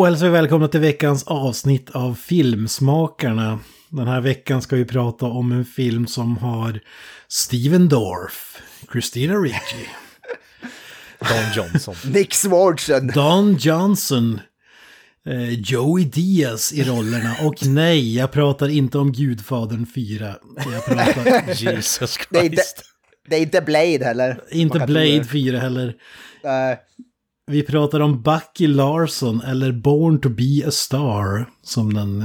Då hälsar vi välkomna till veckans avsnitt av Filmsmakarna. Den här veckan ska vi prata om en film som har Steven Dorff, Christina Ricci, Don Johnson. Nick Swardson. Don Johnson, eh, Joey Diaz i rollerna. Och nej, jag pratar inte om Gudfadern 4. Jag pratar Jesus Det är, inte, Christ. det är inte Blade heller. inte Blade det. 4 heller. Nej. Vi pratar om Bucky Larson, eller Born to be a Star, som den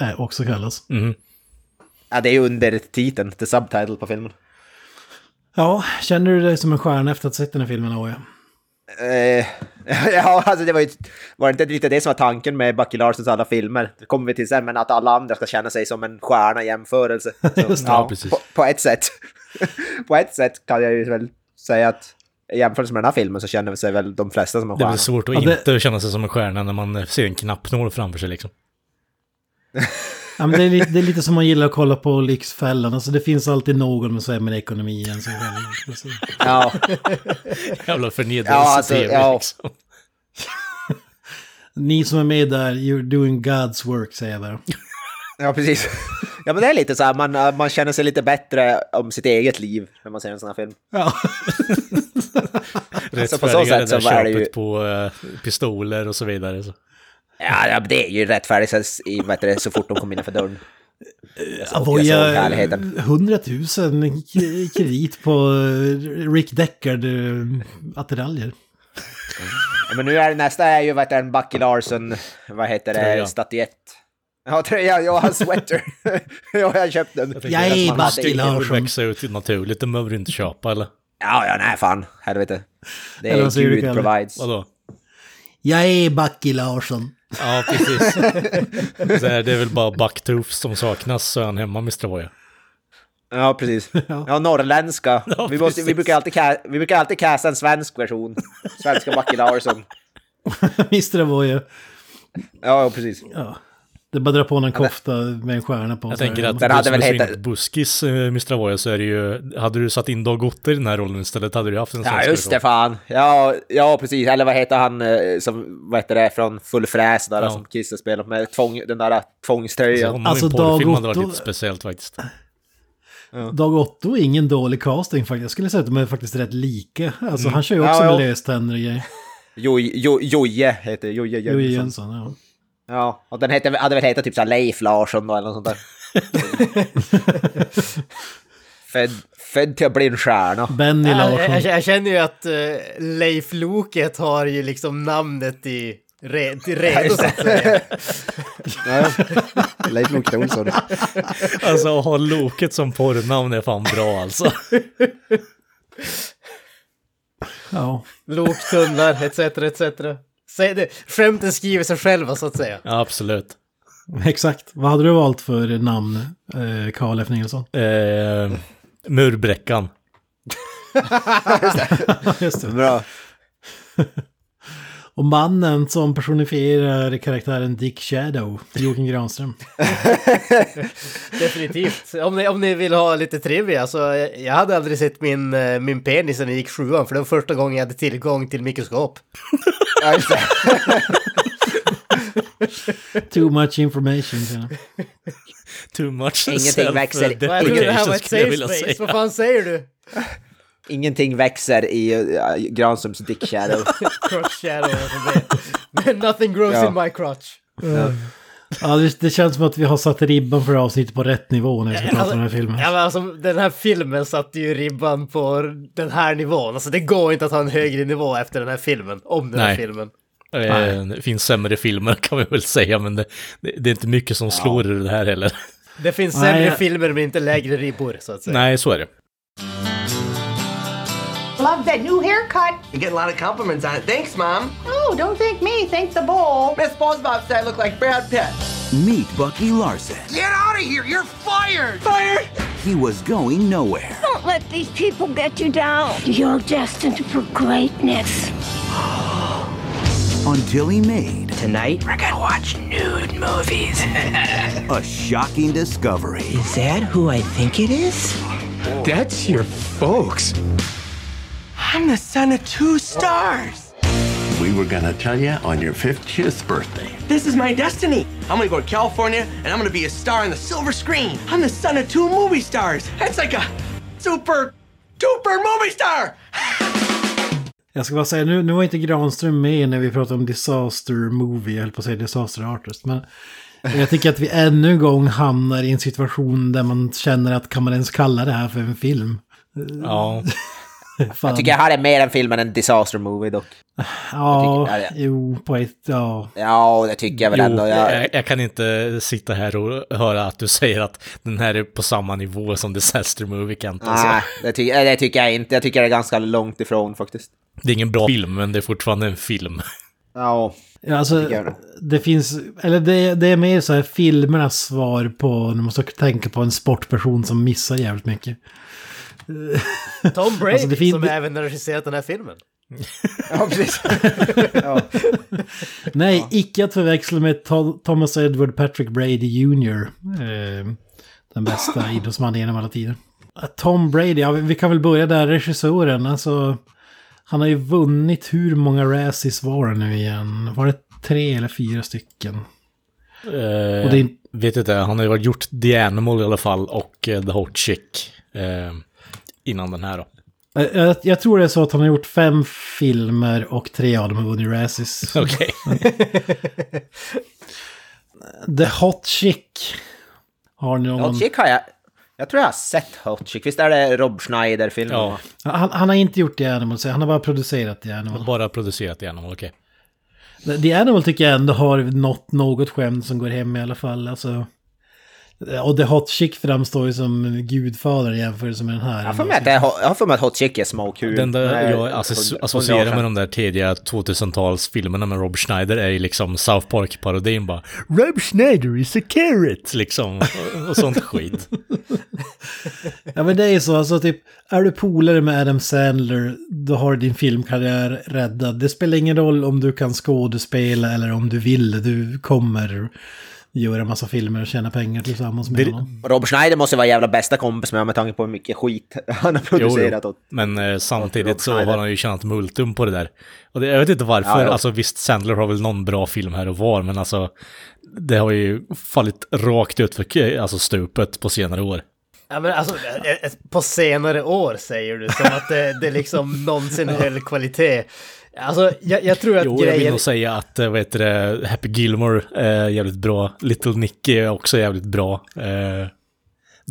eh, också kallas. Mhm. ja, det är ju under titeln, the subtitle på filmen. Ja, känner du dig som en stjärna efter att ha sett den här filmen? Eh, ja, alltså det var ju var det inte lite det som var tanken med Bucky Larsons alla filmer. Det kommer vi till sen, men att alla andra ska känna sig som en stjärna i jämförelse. Så, Just det. Ja, precis. På, på ett sätt. på ett sätt kan jag ju väl säga att i jämförelse med den här filmen så känner sig väl de flesta som en Det är stjärna. svårt att Ja, det- inte känna sig som en stjärna när man ser en knappnål framför sig liksom. Ja, men det, är, li- det är lite som man gillar att kolla på Lyxfällan. Alltså det finns alltid någon med sämre ekonomi än sig själv. Alltså, Ja, Jävla förnedrelse Ja, alltså, ja. liksom. Ni som är med där, you're doing God's work, säger jag där. ja, precis. Ja, men det är lite så här, man, äh, man känner sig lite bättre om sitt eget liv när man ser en sån här film. Ja. Så på så sätt så var det ju- på eh, pistoler och så vidare. Så. Ja, det är ju rättfärdigt så, i, vad heter det, så fort de kom innanför dörren. Jag jag såg Avoya härligheten. 100 000 k- kredit på eh, Rick Deckard-attiraljer. Ja, men nu är det nästa är ju vad heter den, Bucky Larson, vad heter det, statyett. Ja, tröja, jag har sweater. ja, jag köpte den. Jag är Man hade Bucky Larson. Vill växa ut naturligt, det behöver du inte köpa eller? Ja, ja, nej fan, helvete. Det Eller är du, Gud Kalle? provides. Vadå? Jag är Bucky Larsson. Ja, precis. Så här, det är väl bara Bucktooth som saknas, så är han hemma Mr. Voya. Ja, precis. Ja, norrländska. Ja, vi, måste, vi, brukar alltid vi brukar alltid casta en svensk version. Svenska Bucky Larsson. Mr. Avoya. Ja, precis. Ja. Det är bara att dra på en kofta med en stjärna på. Jag tänker att Den hade väl hetat- buskis, eh, Mr. Voya, så är det ju... Hade du satt in Dag Otter i den här rollen istället hade du haft en Ja, svensk just det, fan. Ja, ja, precis. Eller vad heter han eh, som, vad heter det, från Full Fräs där, Ja. som Christer spelar med tvång, den där Så tvångströjan. Alltså, porrfilm Dag hade varit Otto- lite speciellt faktiskt. Dag Otto är ingen dålig casting faktiskt. Jag skulle säga att de är faktiskt rätt lika. Alltså han kör ju Ja, också med ja. löständer och grejer. Jo, jo, Joje heter. Joje Jönsson. Jönsson, ja. Ja, och den heter, hade väl hetat typ såhär Leif Larsson då, eller något sånt där. född, född till att bli en stjärna. Benny Jag, jag, Larsson. jag känner ju att uh, Leif Loket har ju liksom namnet i re, redo så att säga. Ja, Leif Loket Olsson. Alltså att ha Loket som porrnamn är fan bra alltså. Ja. Loktunnlar etc. etc. Det. Skämten skriver sig själva så att säga. Ja, absolut. Exakt. Vad hade du valt för namn, eh, Carl F. Nilsson? Eh, murbräckan. Just det. Bra. Och mannen som personifierar karaktären Dick Shadow, Joakim Granström. Definitivt. Om ni, om ni vill ha lite trivia så jag, hade aldrig sett min, eh, min penis när jag gick sjuan för det var första gången jag hade tillgång till mikroskop. Too much information. Too much Ingenting växer. Vad jag trodde det här var ett skulle jag safe vilja space. säga. Vad fan säger du? Ingenting växer i uh, Granströms Dick Shadow. Crotch shadow. alltså. Nothing grows Ja. in my crotch. Ja, det, det känns som att vi har satt ribban för avsnittet på rätt nivå när vi ska prata om den här filmen. Ja, men alltså, den här filmen satte ju ribban på den här nivån. Alltså det går inte att ha en högre nivå efter den här filmen. Om den här Nej. filmen. Eh, det finns sämre filmer kan vi väl säga, men det, det, det är inte mycket som slår i det här heller. Det finns Nej, sämre jag- filmer men inte lägre ribbor så att säga. Nej, så är det. Love that new haircut. You get a lot of compliments on it. Thanks, Mom. Oh, don't thank me. me think the bowl. Miss SpongeBob said I look like Brad Pitt. Meet Bucky Larson. Get out of here! You're fired! Fired? He was going nowhere Don't let these people get you down. You're destined for greatness. until he made Tonight, we're gonna watch nude movies. a shocking discovery. is that who I think it is? That's your folks. I'm the son of two stars. We were gonna tell you on your 50th birthday. This is my destiny. I'm gonna go to California and I'm gonna be a star on the silver screen. I'm the son of two movie stars. That's like a super duper movie star. Jag ska bara säga, nu, nu var inte Granström med när vi pratade om Disaster Movie, jag höll på att säga Disaster Artist. Men jag tycker att vi ännu en gång hamnar i en situation där man känner att kan man ens kalla det här för en film? Ja, Fan. Jag tycker jag hade mer en film än en disaster movie dock. Ja, jag tycker- jo, på ett, ja. Ja, det tycker jag väl jo, ändå. Jag, jag, jag kan inte sitta här och höra att du säger att den här är på samma nivå som Disaster Movie Kent. Alltså. nej, det, ty det tycker jag inte. Jag tycker det är ganska långt ifrån faktiskt. Det är ingen bra film, men det är fortfarande en film. Ja, Ja, Alltså, det. det finns, eller det, det är mer så här filmernas svar på, när man ska tänka på en sportperson som missar jävligt mycket. Tom Brady Alltså, fin- som även har regisserat den här filmen. ja precis. Nej, icke att förväxla med Thomas Edward Patrick Brady Jr. Eh, den bästa idrottsmannen genom alla tider. Tom Brady, ja, vi kan väl börja där, regissören. Alltså, han har ju vunnit hur många Razzies var det nu igen? Var det tre eller fyra stycken? Eh, Och det är- Vet inte, han har ju varit gjort The Animal i alla fall och eh, The Hot Chick eh, innan den här då. Eh, Jag, jag tror det är så att han har gjort fem filmer och tre av dem har vunnit Razzies. Okej. The Hot Chick. Har ni någon... Hot Chick har jag... Jag tror jag har sett Hot Chick. Visst är det Rob Schneider-filmen? Ja, Han, han har inte gjort The Animal, så han har bara producerat The Animal. bara producerat The Animal, okej. The Animal tycker jag ändå har nått något skämt som går hem i alla fall. Alltså, och The Hot Chick framstår ju som gudfadern i jämförelse med den här. Jag har för mig att, det är, jag har för mig att Hot Chick är smoke Den där jag associ- hundra associerar med de där tidiga 2000-talsfilmerna med Rob Schneider är ju liksom South Park-parodin bara Rob Schneider is a carrot, liksom. Och, och sånt skit. Ja men det är ju så, alltså typ, är du polare med Adam Sandler, då har din filmkarriär räddad. Det spelar ingen roll om du kan skådespela eller om du vill, du kommer göra massa filmer och tjäna pengar tillsammans med Det- honom. Rob Schneider måste vara jävla bästa kompis med med tanke på hur mycket skit han har producerat. jo. åt- Men eh, samtidigt så har han ju tjänat multum på det där. Och det, jag vet inte varför, Ja, ja. alltså visst Sandler har väl någon bra film här och var, men alltså det har ju fallit rakt ut för alltså stupet på senare år. Ja men alltså, på senare år säger du, som att det, det liksom någonsin höll kvalitet. Alltså, jag, jag tror att Jo, jag vill nog säga att, eh, vad heter det, Happy Gilmore är jävligt bra. Little Nicky är också jävligt bra. Eh,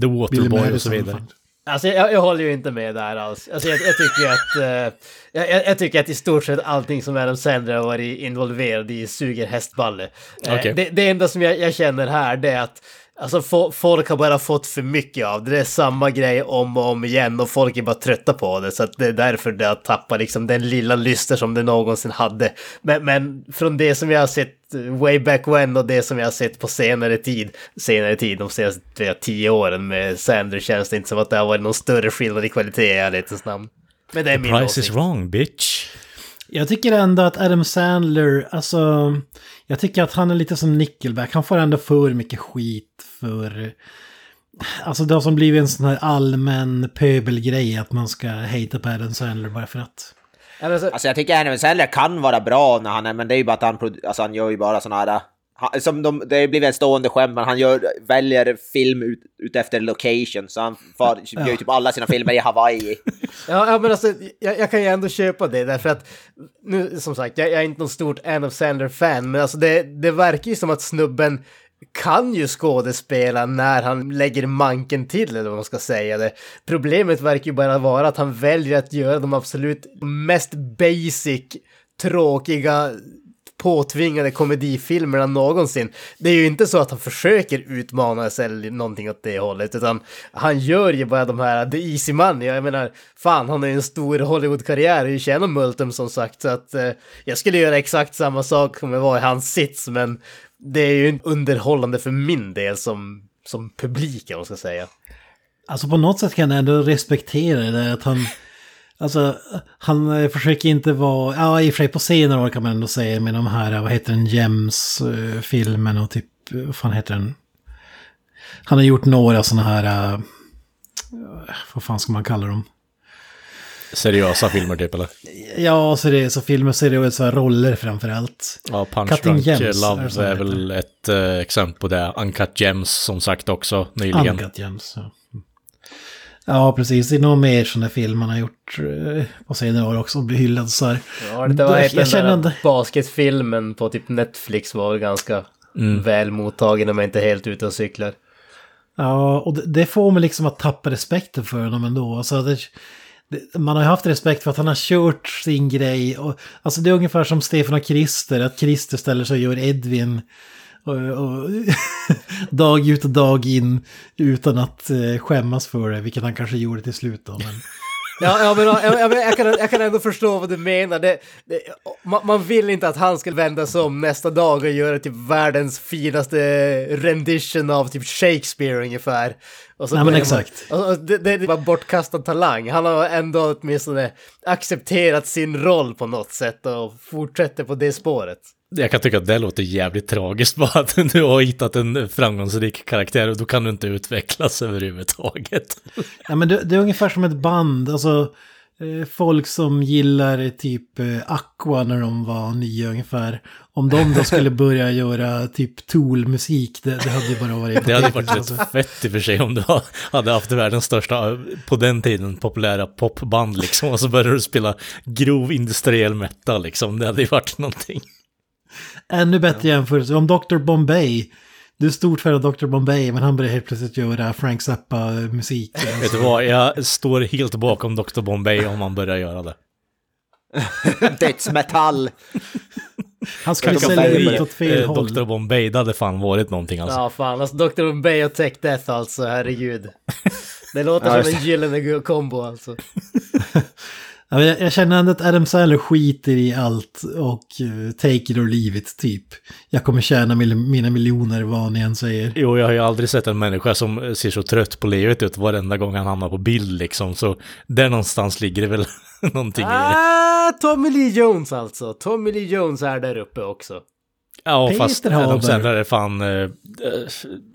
The Waterboy och så vidare. Alltså jag, jag håller ju inte med där alls. Alltså jag, jag tycker att... eh, jag, jag- tycker att i stort sett allting som Adam Sandler har varit involverad i suger hästballe. Eh, Okej. det, det enda som jag, jag känner här det är att Alltså fo- folk har bara fått för mycket av det. Det är samma grej om och om igen och folk är bara trötta på det. Så att det är därför det har tappat liksom den lilla lyster som det någonsin hade. Men, men från det som jag har sett way back when och det som jag har sett på senare tid, senare tid, de senaste tio åren med Sandler känns det inte som att det har varit någon större skillnad i kvalitet i ärlighetens namn. Men det är min Price is åsikt. wrong, bitch. Jag tycker ändå att Adam Sandler, alltså... Jag tycker att han är lite som Nickelback. Han får ändå för mycket skit för... Alltså det har som blivit en sån här allmän pöbelgrej att man ska hata på Adam Sandler bara för att. Alltså- jag tycker Adam Sandler kan vara bra när han är, men det är ju bara att han, alltså han gör ju bara såna här... Han, som de, det blivit en stående skämt, men han gör, väljer film ut, ut efter location. Så han far, gör ju typ alla sina filmer i Hawaii. Ja, ja men alltså jag, jag kan ju ändå köpa det därför att nu som sagt, jag, jag är inte någon stort Adam Sandler-fan, men alltså det, det verkar ju som att snubben kan ju skådespela när han lägger manken till, eller vad man ska säga det. Problemet verkar ju bara vara att han väljer att göra de absolut mest basic, tråkiga påtvingade komedifilmerna någonsin. Det är ju inte så att han försöker utmana sig eller någonting åt det hållet, utan han gör ju bara de här The Easy Money. Jag menar, fan, han har ju en stor Hollywood-karriär och tjänar multum som sagt, så att eh, jag skulle göra exakt samma sak som jag var i hans sits, men det är ju underhållande för min del som, som publik, om man ska säga. Alltså på något sätt kan jag ändå respektera det där att han... Alltså han eh, försöker inte vara... Ja i och för sig på år kan man ändå säga med de här, vad heter den, Gems-filmen och typ... Vad fan heter den? Han har gjort några sådana här... eh, vad fan ska man kalla dem? Seriösa filmer typ eller? Ja, är så filmer, seriösa roller framförallt. Ja, Punch Cutting Drunk Gems, är det Love så är heter? väl ett eh, exempel på det. Uncut Gems som sagt också nyligen. Uncut Gems. Ja. Ja, precis. Det är nog mer sådana film man har gjort eh, på senare år också. Blir hyllad så här. Ja, det var Jag ett den där basketfilmen på typ Netflix var ganska väl mottagen om jag inte är helt ute och cyklar. Ja, och det, det får mig liksom att tappa respekten för honom ändå. Alltså det, det, man har ju haft respekt för att han har kört sin grej. Och, alltså det är ungefär som Stefan och Christer, att Christer ställer sig och gör Edvin. Och, och, dag ut och dag in utan att eh, skämmas för det, vilket han kanske gjorde till slut då. Men, Ja, ja men, jag, jag, jag, kan, jag kan ändå förstå vad du menar. Det, det, man, man vill inte att han ska vända sig om nästa dag och göra typ världens finaste rendition av typ Shakespeare ungefär. Och så Nej, men exakt. Man, och, och det, det var bortkastad talang. Han har ändå åtminstone accepterat sin roll på något sätt och fortsätter på det spåret. Jag kan tycka att det låter jävligt tragiskt bara att du har hittat en framgångsrik karaktär och då kan du inte utvecklas överhuvudtaget. ja, men det, det är ungefär som ett band, alltså eh, folk som gillar typ eh, Aqua när de var nya ungefär. Om de då skulle börja göra typ Tool-musik, det, det hade ju bara varit Det hade varit rätt fett i och för sig om du ha- hade haft världens största, på den tiden, populära popband liksom. Och så började du spela grov industriell metal liksom. Det hade ju varit någonting. Ännu bättre jämförelse. Om Dr. Bombay, du är stort fan av Dr. Bombay, men han börjar helt plötsligt göra Frank Zappa-musik. Vet du vad, jag står helt bakom Dr. Bombay om man börjar göra det. Dödsmetall! Han skulle sälja ut det. åt fel Eh, håll. Dr. Bombay, det hade fan varit någonting alltså. Ja, fan. Alltså Dr. Bay och Tech Death alltså, herregud. Det låter Ja, som en gyllene kombo alltså. Jag, jag känner ändå att Adam Sandler skiter i allt och eh, take it or leave it, typ. Jag kommer tjäna mil mina miljoner vad ni än säger. Jo, jag har ju aldrig sett en människa som ser så trött på livet ut varenda gång han hamnar på bild liksom. Så där någonstans ligger det väl någonting i det. Ah, Tommy Lee Jones alltså. Tommy Lee Jones är där uppe också. Ja, Peter fast. Adam Sandler är fan, eh, eh,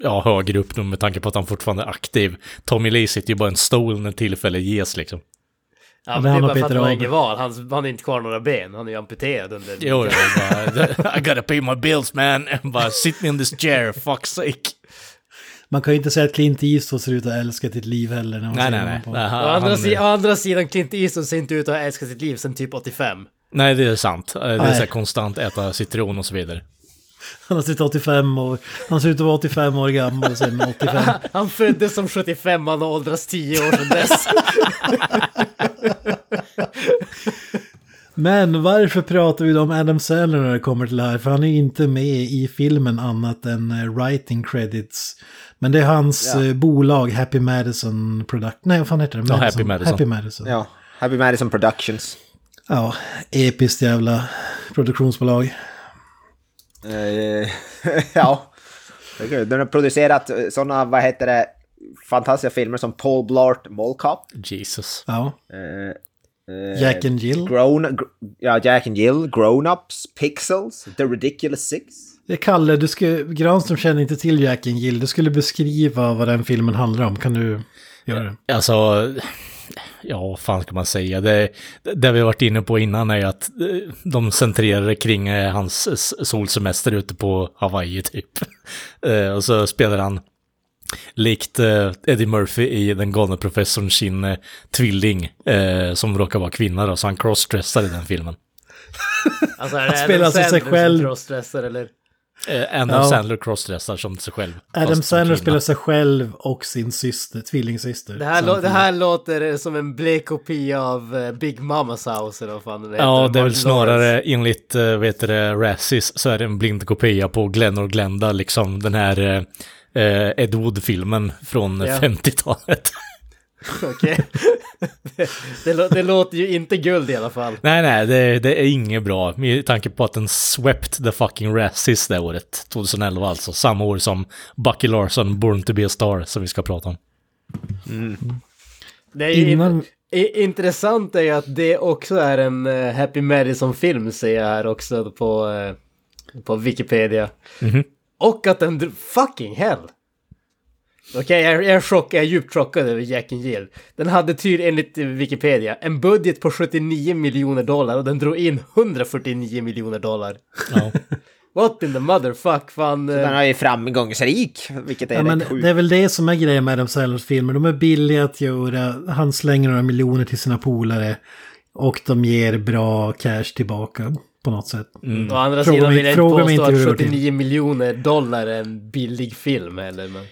ja, högre upp nu med tanke på att han fortfarande är aktiv. Tommy Lee sitter ju bara i en stol när tillfälle ges liksom. Ja, men men det är han har bara för att han har inget val. Han, han är inte kvar några ben. Han är ju amputerad under... Jo, jag bara, I gotta pay my bills man. bara, sit me in this chair, fuck's sake. Man kan ju inte säga att Clint Eastwood ser ut att älska sitt liv heller. När man Nej, nej, nej. på- nej Å andra, si- å andra sidan, Clint Eastwood ser inte ut att ha älskat sitt liv sedan typ 85. nej, det är sant. Det är Nej. så här konstant äta citron och så vidare. Han har suttit 85 år. Han ser ut att vara 85 år gammal sen 85. Han föddes som 75, han har åldrats 10 år sedan dess. Men varför pratar vi då om Adam Sandler när det kommer till det här? För han är inte med i filmen annat än eh, writing credits. Men det är hans Ja. eh, bolag Happy Madison Product. Nej, vad fan heter det? Ja, Happy Madison. Happy Madison. Ja. Ja, Happy Madison Productions. episkt jävla produktionsbolag. Eh, ja. Den har producerat sådana, vad heter det, fantastiska filmer som Paul Blart Mall Cop. Jesus. Ja. Eh, eh, Jack and Jill. Grown, gr ja, Jack and Jill, Grown Ups, Pixels, The Ridiculous Six. Eh, Kalle, du ska, Granström känner inte till Jack and Jill. Du skulle beskriva vad den filmen handlar om. Kan du göra det? Alltså, ja, vad fan ska man säga? Det, det vi har varit inne på innan är att eh, de centrerar kring eh, hans s- solsemester ute på Hawaii typ. Eh, Och så spelar han likt eh, Eddie Murphy i Den galne professorn sin eh, tvilling eh, som råkar vara kvinna då, så han crossdressar i den filmen. Alltså är det Han spelar alltså sig själv. crossdressar eller? Eh, Adam Ja. Sandler crossdressar som sig själv. Adam Sandler spelar sig själv och sin syster, tvillingsyster. Det här, lå- det här låter som en blek kopia av eh, Big Mamas House eller vad fan den heter. Ja, det är väl snarare enligt, uh, vet du det, Razzies så är det en blind kopia på Glenn och Glenda, liksom den här uh, Ed Wood-filmen från Ja. 50-talet. Okej. det, det, det låter ju inte guld i alla fall. nej, nej, det, det är inget bra med tanke på att den swept the fucking Razzies det året, 2011 alltså, samma år som Bucky Larson, Born to be a Star, som vi ska prata om. Det är ju Innan- intressant är ju att det också är en eh, Happy Madison-film ser jag här också på, eh, på Wikipedia. Mhm. Och att den... Fucking hell! Okej, jag, jag är chock, jag är djupt chockad över Jack and Jill. Den hade tyd enligt eh, Wikipedia en budget på 79 miljoner dollar och den drog in 149 miljoner dollar. Ja. What in the motherfuck, fan... Den eh, är ju framgångsrik, vilket är Ja, men sjukt. det är väl det som är grejen med Adam Sandlers filmer. De är billiga att göra, han slänger några miljoner till sina polare och de ger bra cash tillbaka på något sätt. Mm. Å andra Fråga sidan vill jag inte påstå att går till. 79 miljoner dollar är en billig film heller. Men...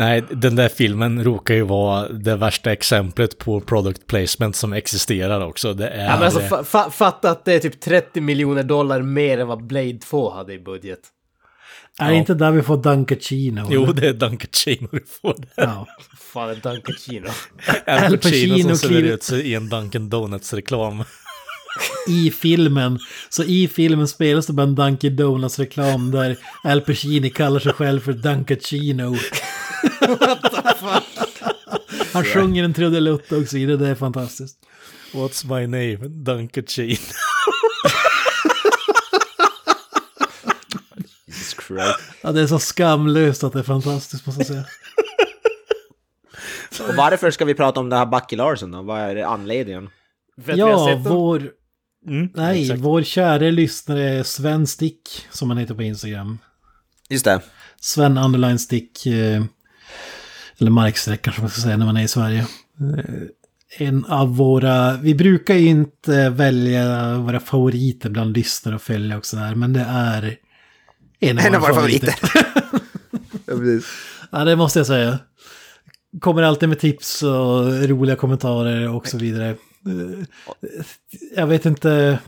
Nej, den där filmen råkar ju vara det värsta exemplet på product placement som existerar också. Det är... Ja, men alltså, fa fa fatta att det är typ 30 miljoner dollar mer än vad Blade 2 hade i budget. Är det inte där vi får Dunkachino? Jo, det är Dan Pacino du får det. Ja. Fan, är Duncan Chino. Al Pacino som kliver- ut i en Dunkin Donuts-reklam. I filmen. Så i filmen spelas det bara en Dunkin Donuts reklam där Al Pacino kallar sig själv för Dunkachino. Han sjunger en trudelutt också i det, det är fantastiskt. What's my name? Dunkin Chino. Jesus Christ. Ja, det är så skamlöst att det är fantastiskt måste jag säga. Och varför ska vi prata om det här Bucky Larson då? Vad är anledningen? För att vi har Ja, sett vår... Mm, Nej, exakt. vår kära lyssnare Sven Stick, som han heter på Instagram. Just det. Sven Underline Stick, eh, eller marksträckare som man ska säga när man är i Sverige. Eh, En av våra, vi brukar ju inte välja våra favoriter bland lyssnare och följa och sådär, men det är en av, En av våra, våra favoriter. Ja. Ja, det måste jag säga. Kommer alltid med tips och roliga kommentarer och så vidare. Eh, Jag vet inte,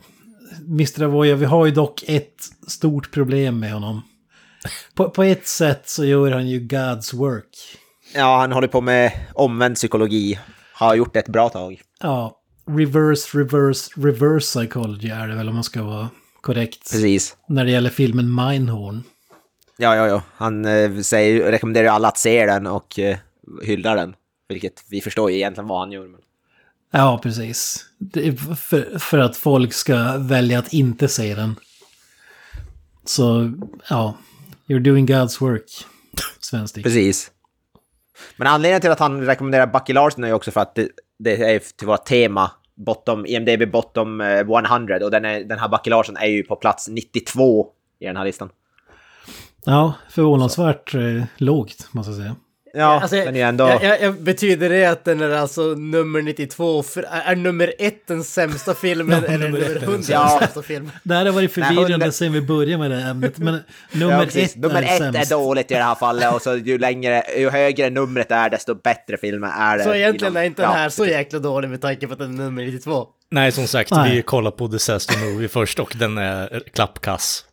Mr. Avoya, vi har ju dock ett stort problem med honom. På, på ett sätt så gör han ju God's work. Ja, han håller på med omvänd psykologi. Har gjort det ett bra tag. Ja, reverse, reverse, reverse psychology är det väl om man ska vara korrekt. Precis. När det gäller filmen Mindhorn. Ja, ja, ja. Han eh, säger, rekommenderar alla att se den och eh, hyllar den. Vilket vi förstår ju egentligen vad han gör. Men... Ja, precis. För, för att folk ska välja att inte se den. Så, ja. You're doing God's work. Svenskt. Precis. Men anledningen till att han rekommenderar Bucky Larson är ju också för att det, det är till vårt tema. Bottom, IMDB Bottom eh, 100 och den, är, den här Bucky Larson är ju på plats 92 i den här listan. Ja, förvånansvärt eh, lågt, måste jag säga. Ja, Alltså, ju ändå... jag, jag, jag, betyder det att den är alltså nummer 92? För, är, är nummer ett den sämsta filmen eller nummer nummer ett är 100 den sämsta. filmen? Det här har varit Nej, förvirrande hundra- sen vi började med det här ämnet. Men nummer ja, ett nummer är ett sämst. är dåligt i det här fallet och så ju längre, ju högre numret är desto bättre filmer är det. Så egentligen är inte den ja, här så jäkla dålig med tanke på att den är nummer 92. Nej, som sagt, Nej. vi kollar på Disaster Movie först och den är klappkass.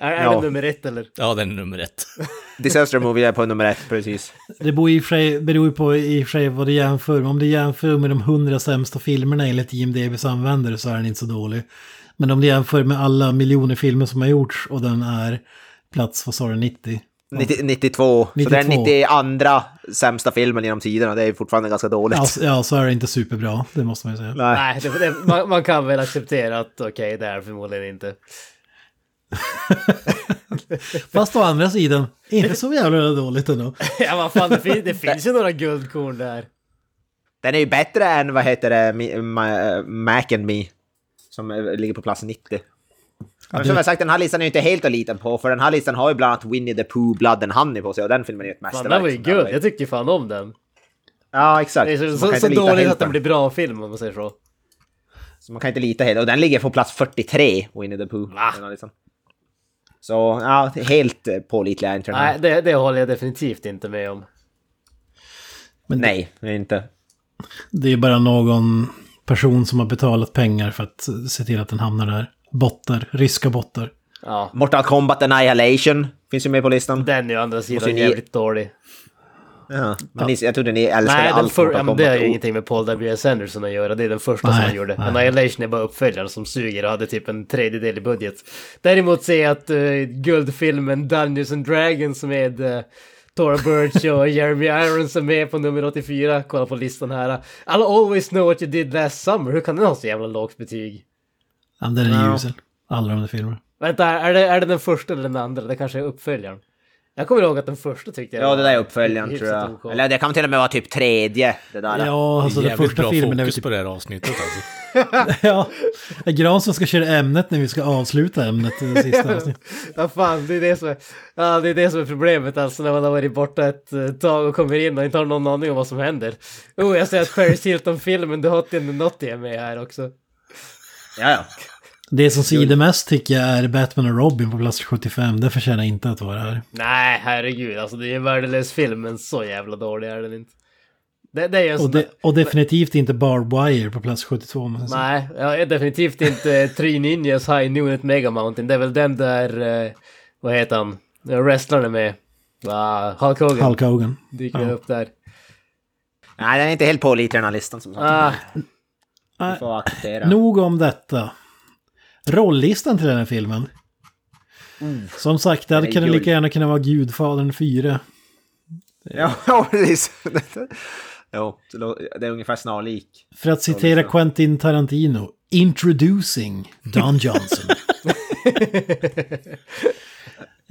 Är, är Ja. den nummer ett eller? Ja, den är nummer ett. Disaster Movie är på nummer ett, precis. Det beror i och för sig- beror ju på i och för sig vad du jämför med. Om du jämför med de hundra sämsta filmerna enligt IMDBs användare så är den inte så dålig. Men om du jämför med alla miljoner filmer som har gjorts och den är plats, vad sa du, 90? 90, 92. Så det är 92. 92 sämsta filmen genom tiderna. Det är fortfarande ganska dåligt. Ja, så- ja, så är det inte superbra, det måste man ju säga. Nej. Nej, det, det, man, man kan väl acceptera att okej, det är förmodligen inte. Fast å andra sidan, inte så jävla dåligt ändå. ja, vad fan, det, fin, det finns ju några guldkorn där. Den är ju bättre än, vad heter det, Mac and Me. Som eh, ligger på plats 90. Men som jag sagt, den här listan är ju inte helt att lita på, för den här listan har ju bland annat Winnie the Pooh, Blood and Honey på sig, och den filmen är ju ett Fan, mästerverk. den var ju guld. Jag tyckte ju fan om den. Ja, exakt. Det är så, man så, kan så inte lita dåligt att den blir bra film om man säger så. Så man kan inte lita helt. Och den ligger på plats 43, Winnie the Pooh. Va? Så ja, helt eh, pålitlig är inte den här. Nej, det, det håller jag definitivt inte med om. Nej, det är inte. Det är bara någon person som har betalat pengar för att se till att den hamnar där. Bottar, ryska bottar. Ja, Mortal Kombat Annihilation finns ju med på listan. den är å andra sidan jävligt dålig. Ja. Men ni, jag trodde ni älskade Nej, den allt för, ja, men det har ju ingenting med Paul W.S. Anderson att göra. Det är den första Nej, som han gjorde. nej. Annihilation är bara uppföljaren som suger och hade typ en tredjedel i budget. Däremot ser jag att uh, guldfilmen Dungeons and Dragons med uh, Tora Birch och Jeremy Irons är med på nummer 84. Kolla på listan här. I'll always know what you did last summer. Hur kan den ha så jävla lågt betyg? Ja, den är Ja. usel. Alla de där filmerna. Vänta, är det, är det den första eller den andra? Det kanske är uppföljaren. Jag kommer ihåg att den första tyckte jag Ja, det där är uppföljaren tror jag. OK. Eller det kan till och med vara typ tredje. Det där. Ja, alltså den första bra filmen fokus typ... på det här avsnittet alltså. Ja, det är Gran som ska köra ämnet när vi ska avsluta ämnet i det sista avsnittet. Ja fan, det är det som är, ja, det är det som är problemet alltså när man har varit borta ett eh, tag och kommer in och inte har någon aning om vad som händer. Oh, jag ser att Paris Hilton-filmen The Hot in the Notty är med här också. Ja, ja. Det som svider mest tycker jag är Batman och Robin på plats 75. Det förtjänar inte att vara här. Nej, herregud, alltså det är en värdelös film, men så jävla dålig är den inte. Det, det är Och, de, och definitivt inte Barbed Wire på plats 72. måste jag säga. Nej, jag är definitivt inte Three Ninjas High Noon at Mega Mountain. Det är väl den där, eh, vad heter han, wrestlern är med. Ah, Hulk Hogan Hulk Hogan. dyker Ja. upp där. Nej, den är inte helt pålitlig den här listan som sagt. Ah. Nog om detta. Rollistan till den här filmen. Som sagt, det Nej, kunnat oj. lika gärna kunna vara Gudfadern 4. Ja, ja, precis. Det lå- det är ungefär snarlik. För att citera Quentin Tarantino. Introducing Don Johnson.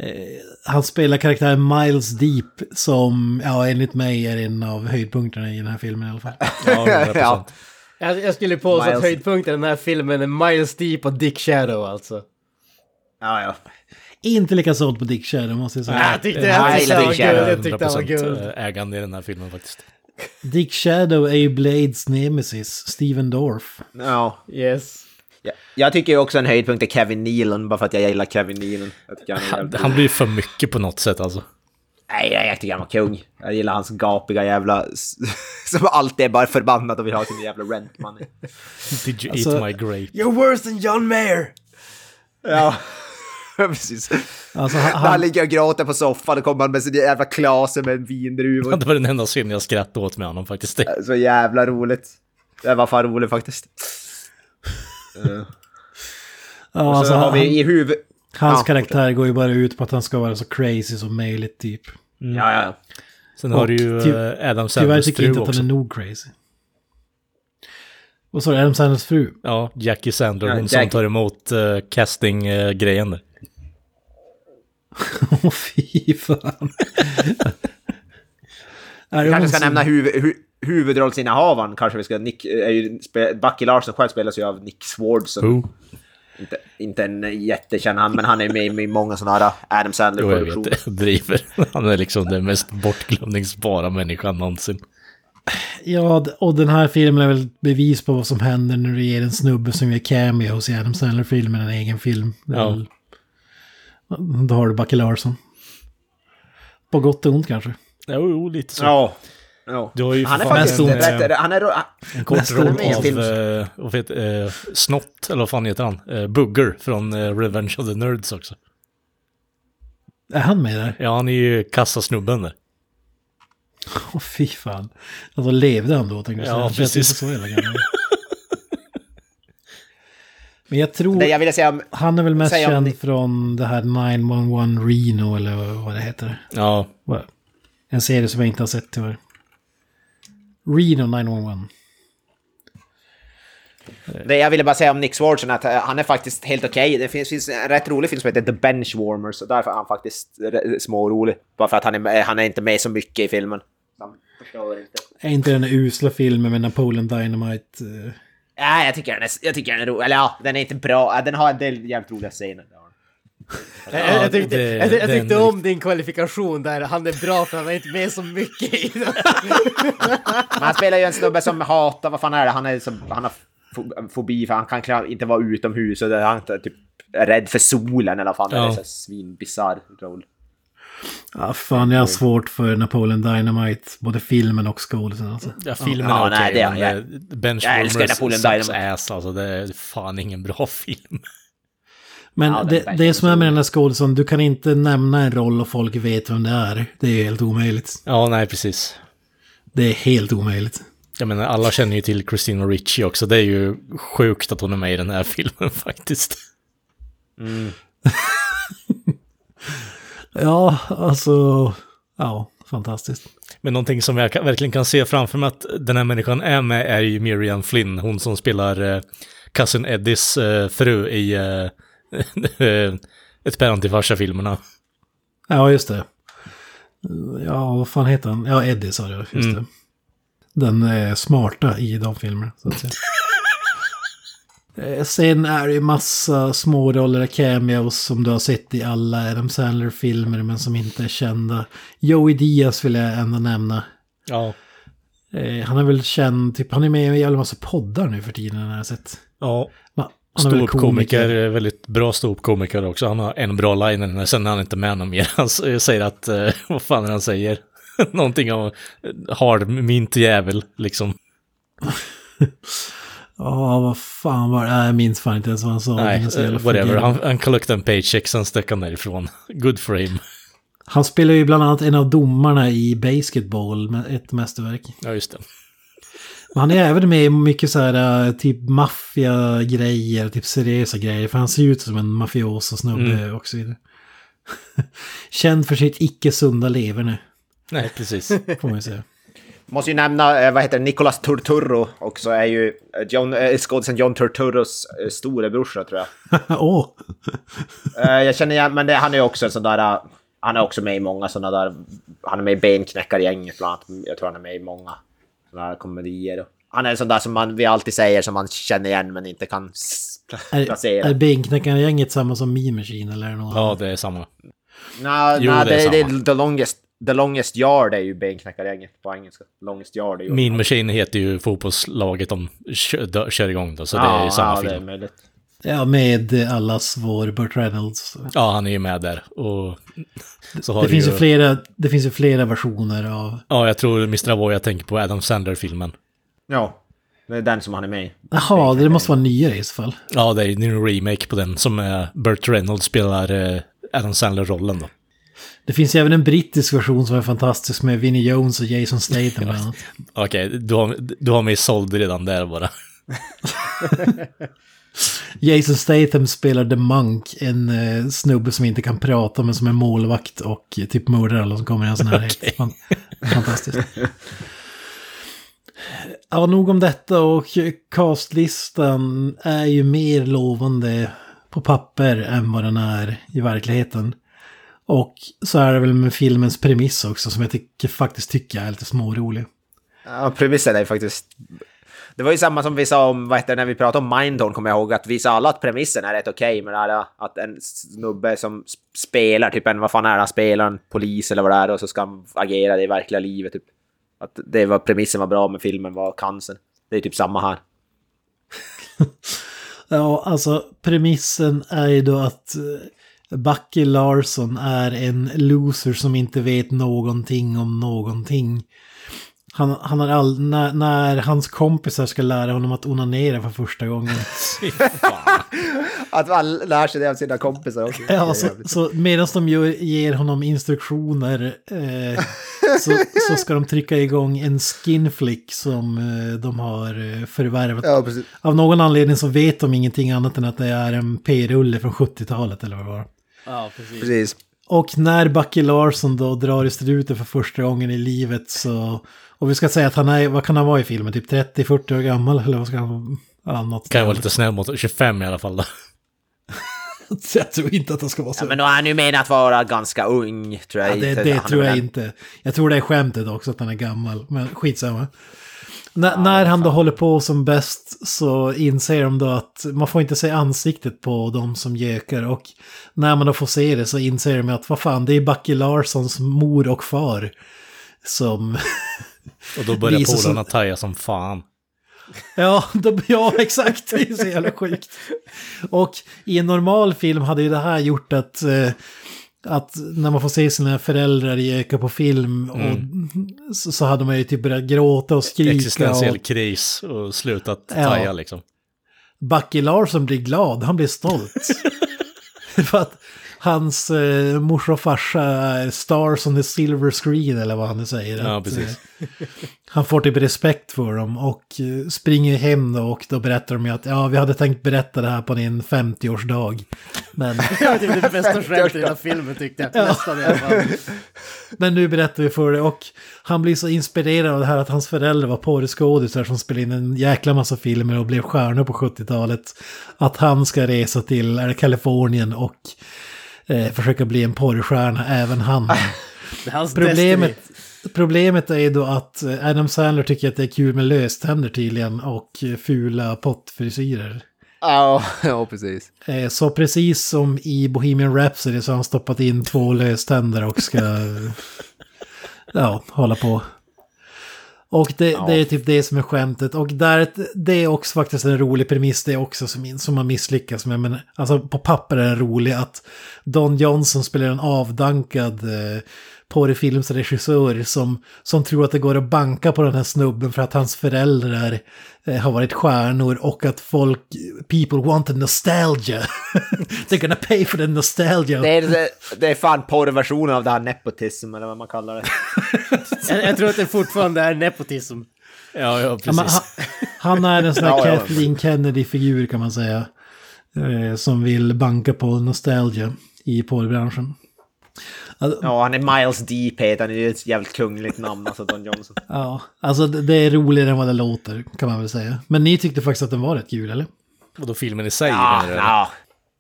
Eh, Han spelar karaktären Miles Deep som, ja enligt mig är en av höjdpunkterna i den här filmen i alla fall. Ja, 100%. Ja. jag, jag skulle påstå att Miles- höjdpunkten i den här filmen är Miles Deep och Dick Shadow alltså. Ja, ja. Inte lika sålt på Dick Shadow måste jag säga. Jag tyckte, Nej, jag tyckte det var Dick Shadow. guld, jag tyckte det var 100% guld. ägande i den här filmen faktiskt. Dick Shadow är ju Blades nemesis, Steven Dorff. ja. Yes. Ja, Jag tycker ju också en höjdpunkt är Kevin Nealon, bara för att jag gillar Kevin Nealon. Han Han, han blir för mycket på något sätt alltså. Nej, jag, tycker han var kung. Jag gillar hans gapiga jävla... Som alltid är bara förbannad och vill ha sin jävla rent money. Did you Alltså- eat my grape? You're worse than John Mayer! Ja, precis. Alltså han, När han han, ligger och gråter på soffan och kommer han med sin jävla klase med en vindruva. Det var den enda scenen jag skrattade åt med honom faktiskt. Så jävla roligt. Det var fan roligt faktiskt. ja, Så alltså, har vi han, i huvud... hans Ja, karaktär går ju bara ut på att han ska vara så crazy som möjligt typ. Ja, ja, ja. Sen har du ju ty- eh, Adam Tyvärr Sandlers tycker jag fru inte att han är nog crazy. Och så är det Adam Sanders fru. Ja, Jackie Sandler, Ja, hon som Jackie. tar emot uh, casting-grejen. Åh fy fan. är det Kanske ska som- nämna huv, hu, huvudrollsinnehavaren. Kanske vi ska... Nick, är ju, Bucky Larson själv spelas ju av Nick Swardson. Oh. Inte, inte en jättekänd han, men han är med i många sådana här Adam jag Sandler-produktioner. vet, jag driver. Han är liksom den mest bortglömningsbara människan någonsin. Ja, och den här filmen är väl ett bevis på vad som händer när du ger en snubbe som gör cameos i Adam Sandler-filmen en egen film. Ja. väl- Då har du Bucky Larsson. På gott och ont kanske. Jo, jo lite så. Ja. Ja. Du har ju Han är faktiskt en, rätt... eh, Han är... En kort roll av, film. eh, vad heter, eh, Snott, eller vad fan heter han? Eh, Bugger från eh, Revenge of the Nerds också. Är han med där? Ja, han är ju kassasnubben där. Åh fy fan. Alltså levde han då tänkte jag Ja, inte precis. så gammal. Men jag tror... Det jag ville säga om... Han är väl mest säga om känd ni- från det här 911 Reno eller vad det heter. Ja, En serie som jag inte har sett tyvärr. Reno 911. Det jag ville bara säga om Nick Swardson att eh, han är faktiskt helt okej. Det finns, finns en rätt rolig film som heter The Benchwarmers och därför är han faktiskt smårolig. Bara för att han är, med- han är inte med så mycket i filmen. Inte. Är inte den usla filmen med Napoleon Dynamite? eh, Nej, jag tycker den är, jag tycker den är rolig. Eller ja, den är inte bra. Ja, Den har en del jävligt roliga scener. Det den. Jag, tyckte, det- jag, jag tyckte den- om din kvalifikation där, han är bra för han är inte med så mycket i den. Men han spelar ju en snubbe som hatar, vad fan är det? Han, är som, han har fo- fobi för han kan inte vara utomhus och det- han är typ rädd för solen eller vad fan det är. Ja. Så här Svinbisarr roll. Ja, fan, jag har svårt för Napoleon Dynamite. Både filmen och skådisen alltså. Ja, filmen Ja, är okej, nej, det är- men jag- eh, Bench jag älskar Warmers Napoleon Dynamite. ass, alltså det är fan ingen bra film. Men Ja, det, det som är med den här skådisen, du kan inte nämna en roll och folk vet vem det är. Det är helt omöjligt. Ja, nej precis. Det är helt omöjligt. Jag menar, alla känner ju till Christina Ricci också. Det är ju sjukt att hon är med i den här filmen faktiskt. Ja, alltså... Ja, fantastiskt. Men någonting som jag verkligen kan se framför mig att den här människan är med är ju Miriam Flynn, hon som spelar eh, Cousin Eddies eh, fru i eh, Ett päron till farsa-filmerna. Ja, just det. Ja, vad fan heter han? Ja, Eddie sa du, just Mm. det. Den är smarta i de filmerna, så att säga. Eh, Sen är det ju massa småroller och cameos som du har sett i alla Adam Sandler-filmer men som inte är kända. Joey Diaz vill jag ändå nämna. Ja. Eh, Han är väl känd, typ, han är med i en jävla massa poddar nu för tiden har jag sett. Ja? Ståuppkomiker, eh, väldigt bra ståuppkomiker också. Han har en bra line, men sen är han inte med någon mer. Han s- säger att, eh, vad fan är han säger? Någonting om eh, hard mint jävel, liksom. Ja, vad fan var det? Nej, jag minns fan inte ens vad han sa. Nej, eh, whatever. Han, han collectade en paycheck, sen stack han därifrån. Good for him. Han spelar ju bland annat en av domarna i Basketball, med ett mästerverk. Ja, just det. Men han är även med i mycket så här äh, typ maffia-grejer, typ seriösa grejer. För han ser ut som en mafioso-snubbe Mm. och så vidare. Känd för sitt icke sunda leverne, Nej, precis. får man säga. Måste ju nämna, eh, vad heter det, Nicolas Turturro också är ju eh, John, eh, skådisen John Turturros eh, storebrorsa tror jag. Åh! Eh, jag känner igen, men det, han är ju också en sån där... eh, Han är också med i många såna där... Han är med i Benknäckargänget bland annat. Jag tror han är med i många här komedier. Han är en sån där som man, vi alltid säger som man känner igen men inte kan s- Är, placera. är Benknäckargänget samma som Meme Machine eller något Ja, det är samma. Nej, Jo, nej, det är det, är the, longest, the longest yard är ju Benknäckargänget på engelska. Longest yard är ju... Mean Machine heter ju fotbollslaget de kör, kör igång då, så det är ju samma ja, det är film. möjligt. Ja, med allas vår Burt Reynolds. Ja, han är ju med där. Och så har Det finns, ju flera, det finns ju flera versioner av... Ja, jag tror Mr. Avoy jag tänker på Adam Sandler-filmen. Ja, det är den som han är med i. Jaha, det måste vara nyare i så fall. Ja, det är en remake på den som är Burt Reynolds spelar eh, Adam Sandler-rollen då. Det finns ju även en brittisk version som är fantastisk med Vinnie Jones och Jason Statham bland annat. Okej, du, har, du har mig såld redan där bara. Jason Statham spelar The Monk, en eh, snubbe som inte kan prata men som är målvakt och typ mördar alla som kommer i hans närhet. Fan, Fantastiskt. Ja, nog om detta och castlistan är ju mer lovande på papper än vad den är i verkligheten. Och så är det väl med filmens premiss också som jag tycker, faktiskt tycker är lite smårolig. Ja, premissen är ju faktiskt... Det var ju samma som vi sa om, vad heter det, när vi pratade om Mindhorn, kommer jag ihåg, att vi sa alla att premissen är rätt okej, men det här, att en snubbe som spelar, typ en, vad fan är det, han spelar en polis eller vad det är, och så ska han agera det i verkliga livet, typ. Att det var, premissen var bra, men filmen var cancern. Det är typ samma här. Ja, alltså premissen är ju då att eh, Bucky Larson är en loser som inte vet någonting om någonting. Han, han har all, när, när hans kompisar ska lära honom att onanera för första gången. Att man lär sig det av sina kompisar också. Ja, så, så medan de gör, ger honom instruktioner eh, så, så ska de trycka igång en skinflick som eh, de har eh, förvärvat. Ja. Av någon anledning så vet de ingenting annat än att det är en p-rulle från 70-talet eller vad det var. Ja, precis. Precis. Och när Bucky Larson då drar i struten för första gången i livet så... Och vi ska säga att han är, vad kan han vara i filmen? Typ 30-40 år gammal eller vad ska han vara? Ja, något Kan ju vara lite snäll mot 25 i alla fall då. Jag tror inte att han ska vara så. Ja, men då är han ju menat att vara ganska ung, tror jag. Ja, det inte. det tror jag väl- inte. Jag tror det är skämtet också att han är gammal. Men skitsamma. N när han då håller på som bäst så inser de då att man får inte se ansiktet på de som gökar. Och när man då får se det så inser de att vad fan, det är Bucky Larssons mor och far. Som... Och då börjar polarna taja som fan. Ja, de, ja, exakt. Det är så jävla sjukt. Och i en normal film hade ju det här gjort att, eh, att när man får se sina föräldrar öka på film och så, så hade man ju typ börjat gråta och skrika. Existentiell Och kris och slutat Ja. taja liksom. Bucky Larson blir glad, han blir stolt. För att hans eh, morsa och farsa är stars on the silver screen eller vad han nu säger. Ja, Att, precis. eh, han får typ respekt för dem och eh, springer hem då och då berättar de ju att ja, vi hade tänkt berätta det här på din 50-årsdag. Men, Det typ det bästa skämtet i hela filmen tyckte jag. Nästan i alla fall. men nu berättar vi för det och han blir så inspirerad av det här att hans föräldrar var porrskådisar som spelade in en jäkla massa filmer och blev stjärnor på 70-talet. Att han ska resa till är Kalifornien och eh, försöka bli en porrstjärna, även han. Problemet, destiny. problemet är ju då att eh, Adam Sandler tycker att det är kul med löständer tydligen och fula pottfrisyrer. Ja, ja precis. Eh, Så precis som i Bohemian Rhapsody så har han stoppat in två löständer och ska ja, hålla på. Och det, det är typ det som är skämtet. Och där, det är också faktiskt en rolig premiss det är också som, som man misslyckas med. Men alltså på papper är det roligt att Don Johnson spelar en avdankad eh, porrfilmsregissör som, som tror att det går att banka på den här snubben för att hans föräldrar eh, har varit stjärnor och att folk, people want the nostalgia. They're gonna pay for the nostalgia. Det är, det, det är fan porrversionen av det här nepotism eller vad man kallar det. Jag, jag tror att det fortfarande är nepotism. Ja, ja Ja, precis. men han, han är en sån här Ja, ja. Kathleen Kennedy-figur kan man säga. Eh, som vill banka på nostalgia i porrbranschen. Alltså, Ja, han är Miles Deep heter han, det är ett jävligt kungligt namn alltså Don Johnson. ja, alltså det är roligare än vad det låter kan man väl säga. Men ni tyckte faktiskt att den var rätt kul, eller? Och då filmen i sig Ja, ja.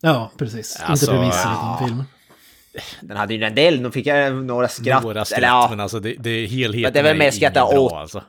Ja, precis. Alltså, Inte premissen ja. utan filmen. Den hade ju en del, nu fick jag några skratt. Några skratt, eller, ja, men alltså det, det är helheten Men det är väl skratta bra, åt. Alltså.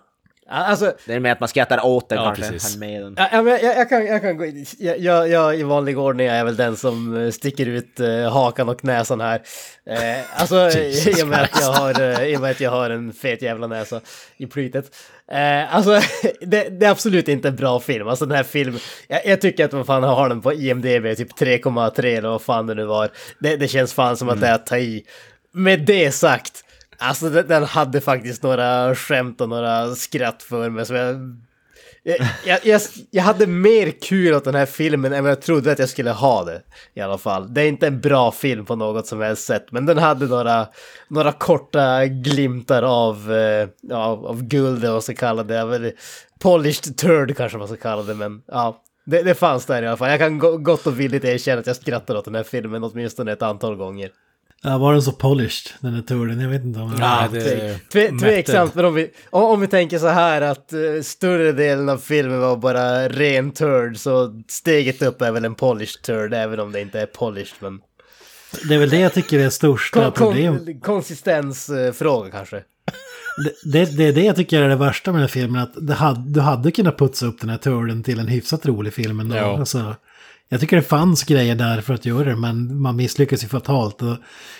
Alltså, Det är mer att man skrattar åt den Ja, kanske, precis. med den. Ja, men jag, jag, kan, jag kan gå in. Jag, jag, jag i vanlig ordning är jag väl den som eh, sticker ut eh, hakan och näsan här. Eh, alltså i och, med att jag har, eh, i och med att jag har en fet jävla näsa i plytet. Eh, alltså det, det är absolut inte en bra film. Alltså den här filmen, jag, jag tycker att man fan har den på IMDB typ 3,3 eller vad fan det nu var. Det, det känns fan som att det är att ta i. Med det sagt, alltså den, den hade faktiskt några skämt och några skratt för mig som jag jag, jag, jag, jag hade mer kul åt den här filmen än vad jag trodde att jag skulle ha det. I alla fall. Det är inte en bra film på något som helst sätt. Men den hade några, några korta glimtar av, eh, av, av guld eller vad man ska kalla det. Polished turd kanske man ska kalla det. Men ja, det, det fanns där i alla fall. Jag kan gott och villigt erkänna att jag skrattade åt den här filmen åtminstone ett antal gånger. Ja, var den så polished, den här turden? Jag vet inte om... Ja, det, tve, tveksamt, men om vi, om, om vi tänker så här att eh, större delen av filmen var bara ren turd, så steget upp är väl en polished turd, även om det inte är polished, men... Det är väl det jag tycker är största Kon, problemet. kon, konsistensfråga kanske. Det, det, det är det jag tycker är det värsta med den här filmen. Att det hade, du hade kunnat putsa upp den här turden till en hyfsat rolig film ändå. Ja. Alltså, jag tycker det fanns grejer där för att göra det, men man misslyckas ju fatalt. Och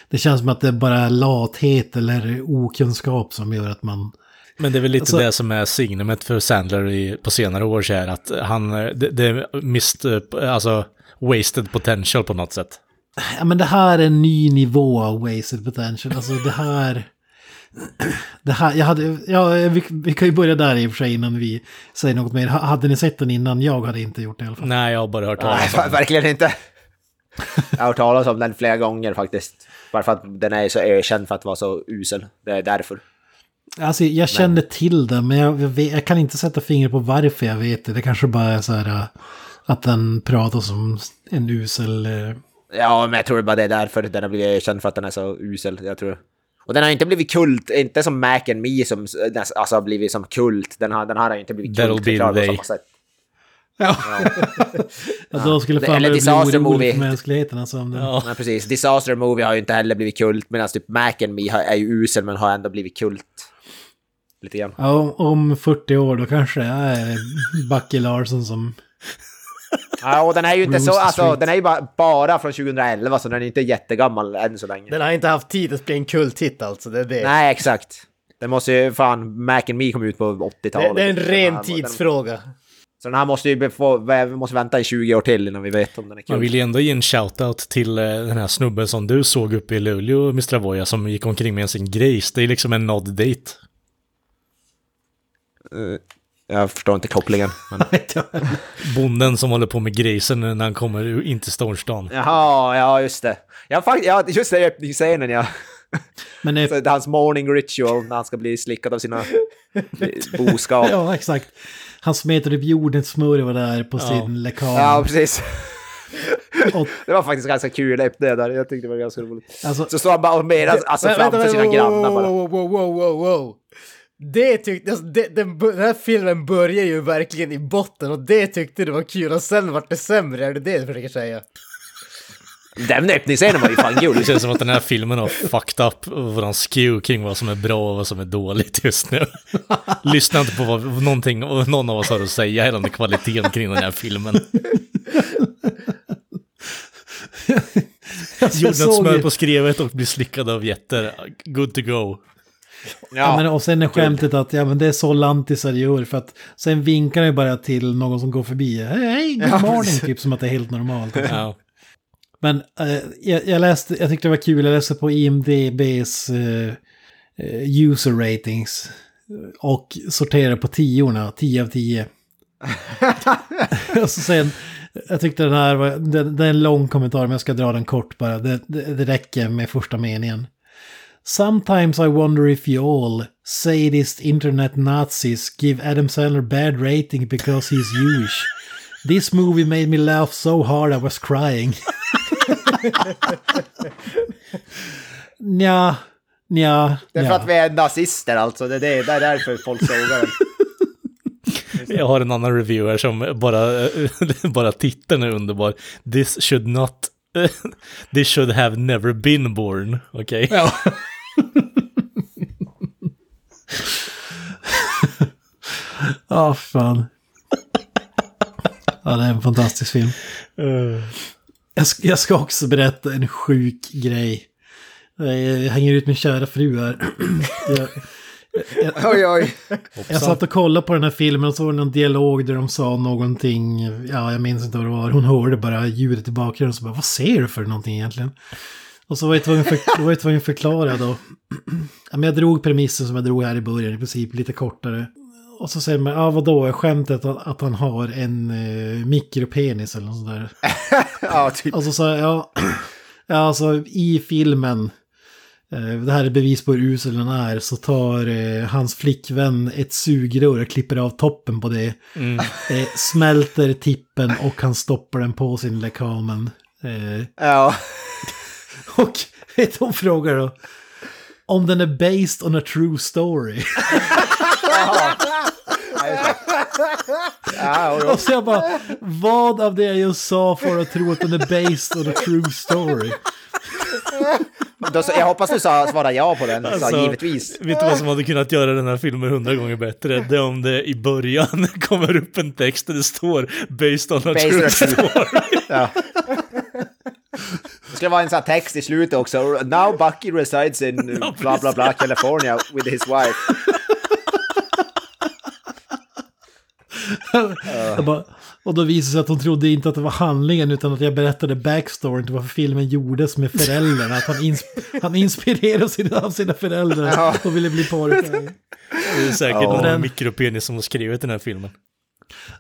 det känns som att det är bara lathet eller okunskap som gör att man... Men det är väl lite Alltså- det som är signumet för Sandler i, på senare år så här att han, det, det är missed, alltså wasted potential på något sätt. Ja, men det här är en ny nivå av wasted potential. Alltså det här... Det här, jag hade, ja, vi, vi kan ju börja där i och för sig innan vi säger något mer. Ha- Hade ni sett den innan? Jag hade inte gjort det i alla fall. Nej, jag har bara hört Nej, talas om ver- verkligen inte. Jag har hört talas om den flera gånger faktiskt. Bara för att den är så ökänd för att vara så usel. Det är därför. Alltså jag kände till det, men jag, jag, vet, jag kan inte sätta fingret på varför jag vet det. Det kanske bara är så här äh, att den pratar som en usel... äh, Ja, men jag tror bara det är därför den har blivit erkänd för att den är så usel. Jag tror. Och den har inte blivit kult, inte som Mac and Me som alltså, har blivit som kult. Den har, den har inte blivit That'll kult på they. samma sätt. Ja. ja. då skulle Det- fan eller Disaster Movie. för mänskligheten. Alltså, den... Ja. Men precis, Disaster Movie har ju inte heller blivit kult medan typ Mac and Me har- är ju usel men har ändå blivit kult. Lite grann. Ja, om- om 40 år då kanske det är Bucky Larson som... Ja, och den är ju inte så, alltså den är ju bara, bara från 2011 så den är inte jättegammal än så länge. Den har inte haft tid att bli en kulthit alltså, det är det. Nej, exakt. Den måste ju fan, Mac and Me kom ut på 80-talet. det, det är en ren Den- tidsfråga. Så den här måste ju få, vi måste vänta i 20 år till innan vi vet om den är kul. Man vill ju ändå ge en shoutout till eh, den här snubben som du såg uppe i Luleå, Mr. Avoya, som gick omkring med sin grejs. Det är liksom en nod date. Jag förstår inte kopplingen. Men... Bonden som håller på med grejsen när han kommer in till storstan. Jaha, ja just det. Ja, fakt- ja just det, i öppningsscenen ja. Men det, Så det är hans morning ritual när han ska bli slickad av sina boskap. ja. ja, exakt. Han smetar upp jordnötssmör där på sin lekan. precis. Och- Det var faktiskt ganska kul det där. Jag tyckte det var ganska roligt. Alltså, Så står han bara och menar alltså framför sina grannar bara. Wow, wow, wow, wow, wow. Det tyckte, alltså, det, den, den här filmen börjar ju verkligen i botten och det tyckte du var kul och sen vart det sämre, är det det du försöker säga? Den öppningsscenen var ju fan Det kul. känns som att den här filmen har fucked up våran skew kring vad som är bra och vad som är dåligt just nu. Lyssna inte på vad någonting, någon av oss har att säga gällande kvaliteten kring den här filmen. jag såg Jordnötssmör på skrevet och blir slickad av jätter. Good to go. Ja, men, och sen är skämtet att ja, men det är så lantisar gör för att sen vinkar det bara till någon som går förbi. Hej, hej, good Ja, morning, typ som att det är helt normalt. Ja. Men eh, jag, jag läste, jag tyckte det var kul, jag läste på IMDBs eh, eh, user ratings. Och sorterade på tiorna, 10 av 10. och så sen, jag tyckte den här var, det, det är en lång kommentar men jag ska dra den kort bara. Det, det, det räcker med första meningen. Sometimes I wonder if you all, sadist internet Nazis, give Adam Sandler bad rating because he's Jewish. This movie made me laugh so hard I was crying. Nja, nja, det är för nja. att vi är nazister alltså. Det är, det, det är därför folk sågar. Jag har en annan review här som bara, bara titeln är underbar. This should not... This should have never been born. Okej? Ja. Ja, fan. Ja, det är en fantastisk film. Jag ska, jag ska också berätta en sjuk grej. Jag hänger ut min kära fru här. Jag, Oj, oj. jag satt och kollade på den här filmen och så var det någon dialog där de sa någonting. Ja, jag minns inte vad det var. Hon hörde bara ljudet i bakgrunden och så bara, vad ser du för någonting egentligen? Och så var jag tvungen, för, var jag tvungen förklara då. Ja, jag drog premissen som jag drog här i början, i princip lite kortare. Och så säger man, ja vadå, är skämtet att, att han har en eh, mikropenis eller något sånt där? Ja, typ. Och så sa jag, ja, ja alltså i filmen, eh, det här är bevis på hur usel den är, så tar eh, hans flickvän ett sugrör och klipper av toppen på det. Eh, smälter tippen och han stoppar den på sin lekamen. Eh, Ja. och hon frågar då, om den är based on a true story. Och så jag bara, vad av det jag just sa får att tro att den är based on a true story? Jag hoppas du sa, svarade ja på den. Alltså, så, givetvis. Vet du vad som hade kunnat göra den här filmen hundra gånger bättre? Det är om det i början kommer upp en text där det står “Based on a Based true story”. Ja. Skulle vara en sån här text i slutet också. Now Bucky resides in bla bla bla California with his wife. Bara, och då visade det sig att hon trodde inte att det var handlingen utan att jag berättade backstoryn till varför filmen gjordes med föräldrarna. Att han, ins han inspirerades av sina föräldrar och ville bli porrfilm. Det är säkert Ja. någon mikropenis som har skrivit den här filmen.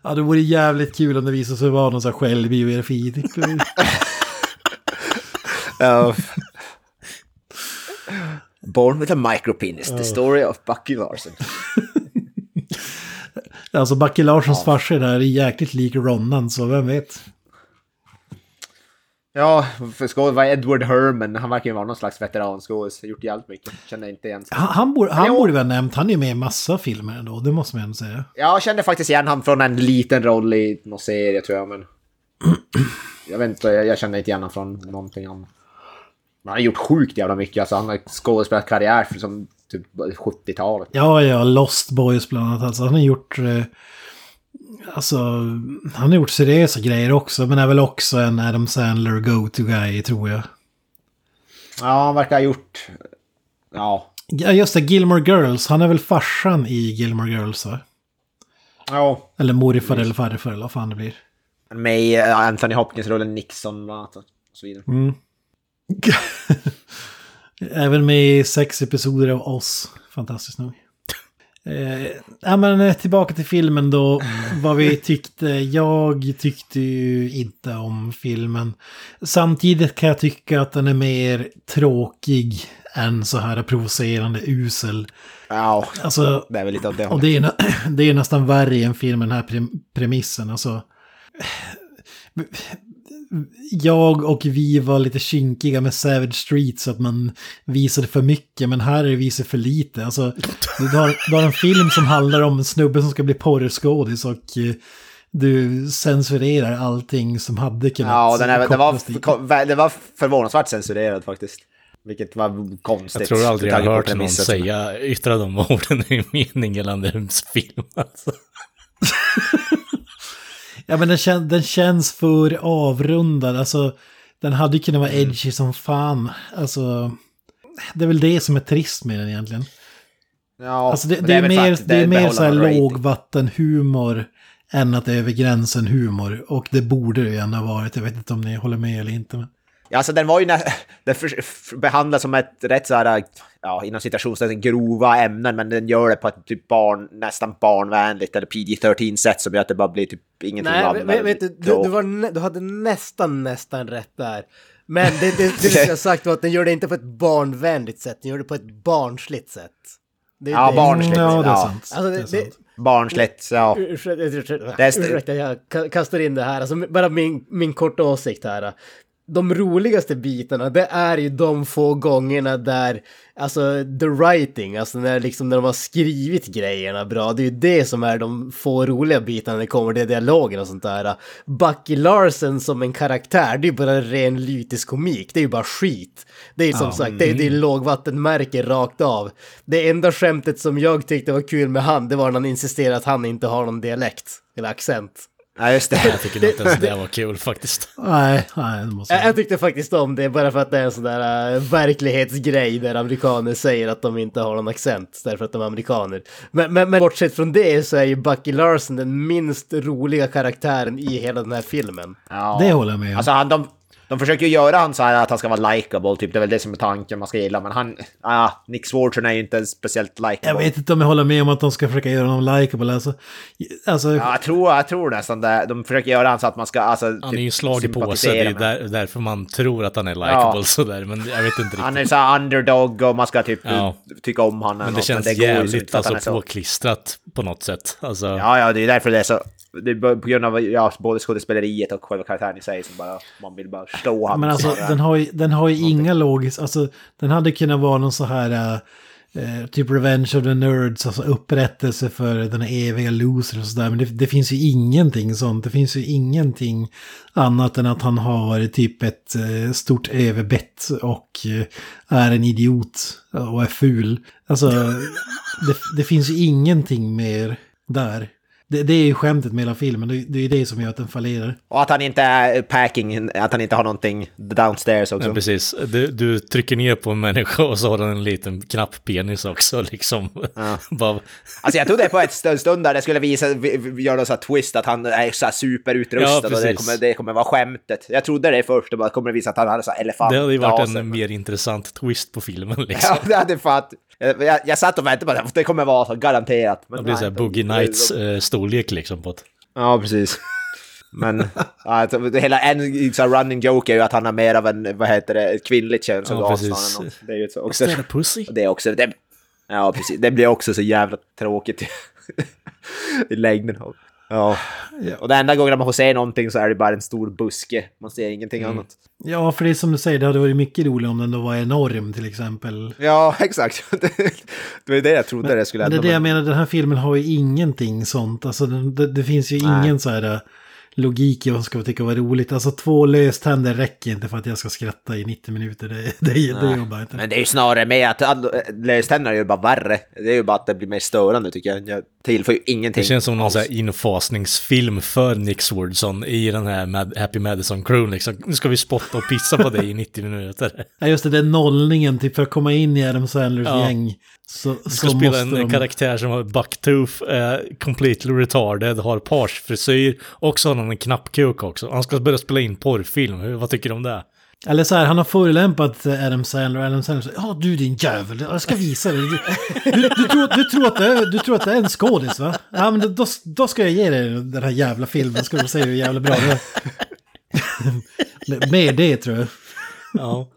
Ja, det vore jävligt kul om det visade sig vara någon sån här självbiografi. Ja. Born with a micropenis, the story of Bucky Larson. Alltså Backe Larssons farsa där är jäkligt lik Ronan, så vem vet. Ja, för skådespelaren var Edward Herman. Han verkar ju vara någon slags veteranskådis. Gjort jävligt mycket. Känner inte igen. Han, han, borde, han borde ha nämnt, han är ju med i massa filmer ändå, det måste man ändå säga. Jag kände faktiskt igen han från en liten roll i någon serie tror jag, men... Jag vet inte, jag, jag känner inte igen han från någonting annat. Han har gjort sjukt jävla mycket. Alltså han har skådespelat karriär för som typ 70-talet. Ja, ja, Lost Boys bland annat. Alltså, han har gjort... Eh, alltså, han har gjort seriösa grejer också, men är väl också en Adam Sandler go-to-guy, tror jag. Ja, han verkar ha gjort... Ja. Ja, just det, Gilmore Girls. Han är väl farsan i Gilmore Girls, va? Ja. Eller morfar eller farfar eller vad fan det blir. Med eh, Anthony Hopkins-rollen Nixon bland annat och så vidare. Mm. Även med sex episoder av oss. Fantastiskt nog. Eh, ja, men eh, tillbaka till filmen då. Vad vi tyckte. Jag tyckte ju inte om filmen. Samtidigt kan jag tycka att den är mer tråkig än så här provocerande usel. Ja, Alltså, det är väl lite av det och det är, det är nästan värre i en film med den här prem- premissen. Alltså, jag och vi var lite kinkiga med Savage Street så att man visade för mycket, men här är det visat för lite. Alltså, du har, du har en film som handlar om en snubbe som ska bli porrskådis och eh, du censurerar allting som hade kunnat Ja, den är, det, var, det var förvånansvärt censurerad faktiskt. Vilket var konstigt. Jag tror aldrig jag har hört någon säga, yttra de orden i mening gällande en film. Alltså. Ja men den, kän, den känns för avrundad. Alltså den hade ju kunnat vara Mm. edgy som fan. Alltså det är väl det som är trist med den egentligen. Ja, Alltså det, men det, är, väl mer, det är mer så här lågvattenhumor än att det är över gränsen humor. Och det borde det ju ändå ha varit. Jag vet inte om ni håller med eller inte. Men... Ja, alltså den var ju nä- den för, för, behandlas som ett rätt så här, ja, inom citationstecken grova ämnen, men den gör det på ett typ barn, nästan barnvänligt eller PG-13 sätt som gör att det bara blir typ ingenting Nej, av vet, det. vet du, du, du, var du hade nästan, nästan rätt där. Men det, det, det du skulle ha sagt var att den gör det inte på ett barnvänligt sätt, den gör det på ett barnsligt sätt. Det Ja, det. barnsligt. Ja, det är ja. sant. Alltså, det det, är det, sant. Barnsligt, ja. Ursäkta, ursäkta, Det ursäkta, jag ka- kastar in det här. Alltså, bara min, min korta åsikt här. De roligaste bitarna, det är ju de få gångerna där, alltså the writing, alltså när, liksom, när de har skrivit grejerna bra, det är ju det som är de få roliga bitarna när det kommer till dialogen och sånt där. Bucky Larsen som en karaktär, det är ju bara ren lytisk komik, det är ju bara skit. Det är ju som sagt, det är, det är lågvattenmärke rakt av. Det enda skämtet som jag tyckte var kul med han, det var när han insisterade att han inte har någon dialekt, eller accent. Ja, just det. Jag tycker inte ens det var kul faktiskt. Nej, nej, det måste Jag, jag tyckte faktiskt om det, bara för att det är en sån där äh, verklighetsgrej där amerikaner säger att de inte har någon accent därför att de är amerikaner. Men, men, men bortsett från det så är ju Bucky Larson den minst roliga karaktären i hela den här filmen. Ja. Det håller jag med om. Alltså han, de, de försöker ju göra han så här att han ska vara likable, typ. Det är väl det som är tanken man ska gilla. Men han, ja, Nick Swartzen är ju inte speciellt Jag likable. vet inte om jag håller med om att de ska försöka göra honom likeable. Alltså, alltså Ja, jag tror, jag tror nästan det. De försöker göra han så att man ska, alltså, Han är ju typ slag i påse, det är där, därför man tror att han är likeable Ja. sådär, men jag vet inte riktigt. Han är så här underdog och man ska typ Ja. tycka om honom. men det känns går ju så jävligt alltså så- påklistrat på något sätt. Alltså, Ja, ja, det är därför det är så... Det är på grund av ja, både skådespeleriet och själva karaktären i sig som bara... Man vill bara slå honom. Men alltså den har ju, den har ju inga logiska, alltså den hade kunnat vara någon så här eh, typ Revenge of the Nerds, alltså upprättelse för den eviga loser och sådär. Men det, det finns ju ingenting sånt, det finns ju ingenting annat än att han har typ ett eh, stort överbett och eh, är en idiot och är ful. Alltså det, det finns ju ingenting mer där. Det, det är ju skämtet med hela filmen, det, det är ju det som gör att den fallerar. Och att han inte är packing, att han inte har någonting downstairs också. Ja, precis. Du, du trycker ner på en människa och så har den en liten knapp penis också liksom. Bara, Alltså jag trodde på ett stund, stund där det skulle visa, vi- vi- göra så här twist att han är så här superutrustad Ja, och det kommer, det kommer vara skämtet. Jag trodde det först och bara kommer det visa att han hade så här elefant. det hade ju varit en mer intressant twist på filmen liksom. Ja, det hade fan... Jag, jag satt och väntade på det, det kommer vara så garanterat. Men Det blir nej, såhär Boogie de- Nights eh, storlek liksom på ett... Ja, precis. Men alltså, hela en så running joke är ju att han har mer av en, vad heter det, ett kvinnligt könsorgan. Ja, det är ju så också. Pussy? Och det är också, det, ja precis, det blir också så jävla tråkigt i längden. Ja. Och den enda gången man får se någonting så är det bara en stor buske. Man ser ingenting Mm. annat. Ja, för det är som du säger, det hade varit mycket roligare om den då var enorm till exempel. Ja, exakt. det det var det jag trodde det skulle Men det är hända. det jag menar, den här filmen har ju ingenting sånt. Alltså det, det finns ju ingen så här logik i vad man ska tycka var roligt. Alltså två löständer räcker inte för att jag ska skratta i 90 minuter. Det, det, det, det jobbar inte. Men det är ju snarare med att löständerna är ju bara värre. Det är ju bara att det blir mer störande tycker jag. jag tillför ju ingenting. Det känns som någon sån här infasningsfilm för Nick Swordson i den här Mad Happy Madison Crew. Liksom. Nu ska vi spotta och pissa på dig i 90 minuter. Ja, just det, den nollningen, typ för att komma in i Adam Sandlers Ja. gäng. Så, Du så ska spela en de... karaktär som har bucktooth, är completely retarded, har parsfrisyr och så har han en knappkuk också. Han ska börja spela in porrfilm. Vad tycker du om det? Eller så här, han har förolämpat Adam Sandler och Adam Sandler säger Ja du din jävel, jag ska visa dig. Du, du, du, tror, du, tror, att det är, du tror att det är en skådis va? Ja men då, då ska jag ge dig den här jävla filmen, ska du se hur jävla bra det är. Med det tror jag. Ja.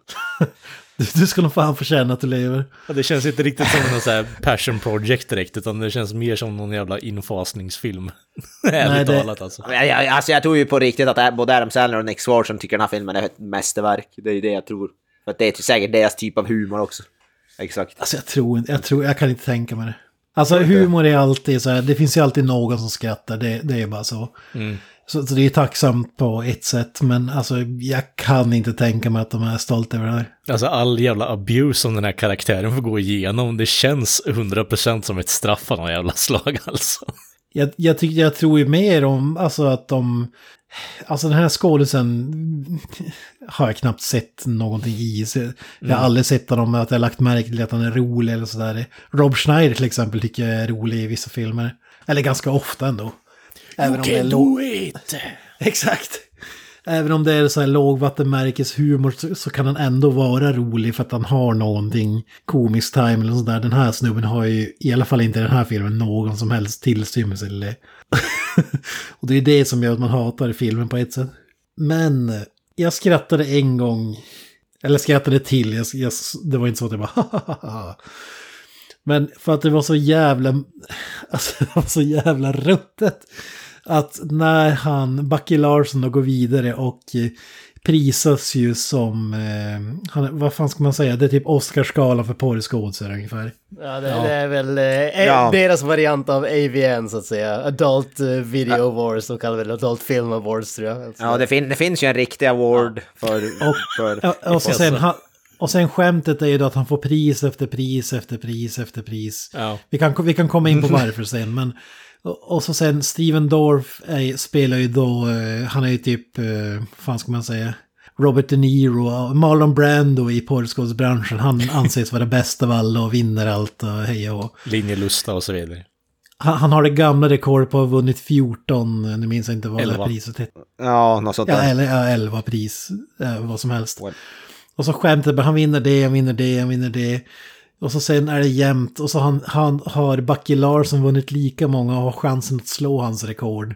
Du, du ska nog fan förtjäna att du lever. Ja, Det känns inte riktigt som någon så här passion project direkt, utan det känns mer som någon jävla infasningsfilm. Ärligt det- talat alltså. Jag, jag, alltså jag tror ju på riktigt att både Adam Sandler och Nick Swartzen tycker den här filmen är ett mästerverk. Det är ju det jag tror. För att det är säkert deras typ av humor också. Exakt. Alltså jag tror inte, jag, tror, jag kan inte tänka mig det. Alltså humor är alltid så här, det finns ju alltid någon som skrattar, det, det är bara så. Så. Så det är tacksamt på ett sätt, men alltså jag kan inte tänka mig att de är stolta över det här. Alltså all jävla abuse som den här karaktären får gå igenom, det känns 100% som ett straff av någon jävla slag alltså. Jag, jag, tycker, jag tror ju mer om alltså att de... Alltså den här skådisen har jag knappt sett någonting i. Så jag har aldrig sett honom att jag har lagt märke till att han är rolig eller sådär. Rob Schneider till exempel tycker jag är rolig i vissa filmer. Eller ganska ofta ändå. Även om det är låg... it! Exakt. Även om det är så här lågvattenmärkeshumor så, så kan han ändå vara rolig för att han har någonting komiskt time eller sådär. Den här snubben har ju i alla fall inte i den här filmen någon som helst tillstymmelse. Och det är det som gör att man hatar filmen på ett sätt. Men jag skrattade en gång. Eller skrattade till. Jag, jag, det var inte så att jag bara Men för att det var så jävla... Alltså det var så jävla ruttet. Att när han, Bucky Larson, då går vidare och eh, prisas ju som... Eh, han, vad fan ska man säga? Det är typ Oscarsgala för porrskådisar ungefär. Ja, det, det är väl eh, Ja. deras variant av AVN så att säga. Adult eh, Video Awards, de kallar väl Adult Film Awards tror jag. Alltså. Ja, det, fin det finns ju en riktig award för... Och- för Ja, och, så sen, han, och sen skämtet är ju då att han får pris efter pris efter pris efter pris. Ja. Vi, kan, vi kan komma in på varför sen, men... Och, så sen Steven Dorff är, spelar ju då, eh, han är ju typ, eh, vad fan ska man säga? Robert De Niro och Marlon Brando i porrskådisbranschen. Han anses vara bäst av alla och vinner allt och hej och Linjelusta och så vidare. han, han har det gamla rekordet på att ha vunnit 14, nu minns jag inte vad det Elva. här priset hette. Ja, något sånt Ja, där. eller ja, 11 pris, eh, vad som helst. Well. Och så skämtet, bara, han vinner det, han vinner det, han vinner det. Och så sen är det jämnt och så han, han har Bucky Larson vunnit lika många och har chansen att slå hans rekord.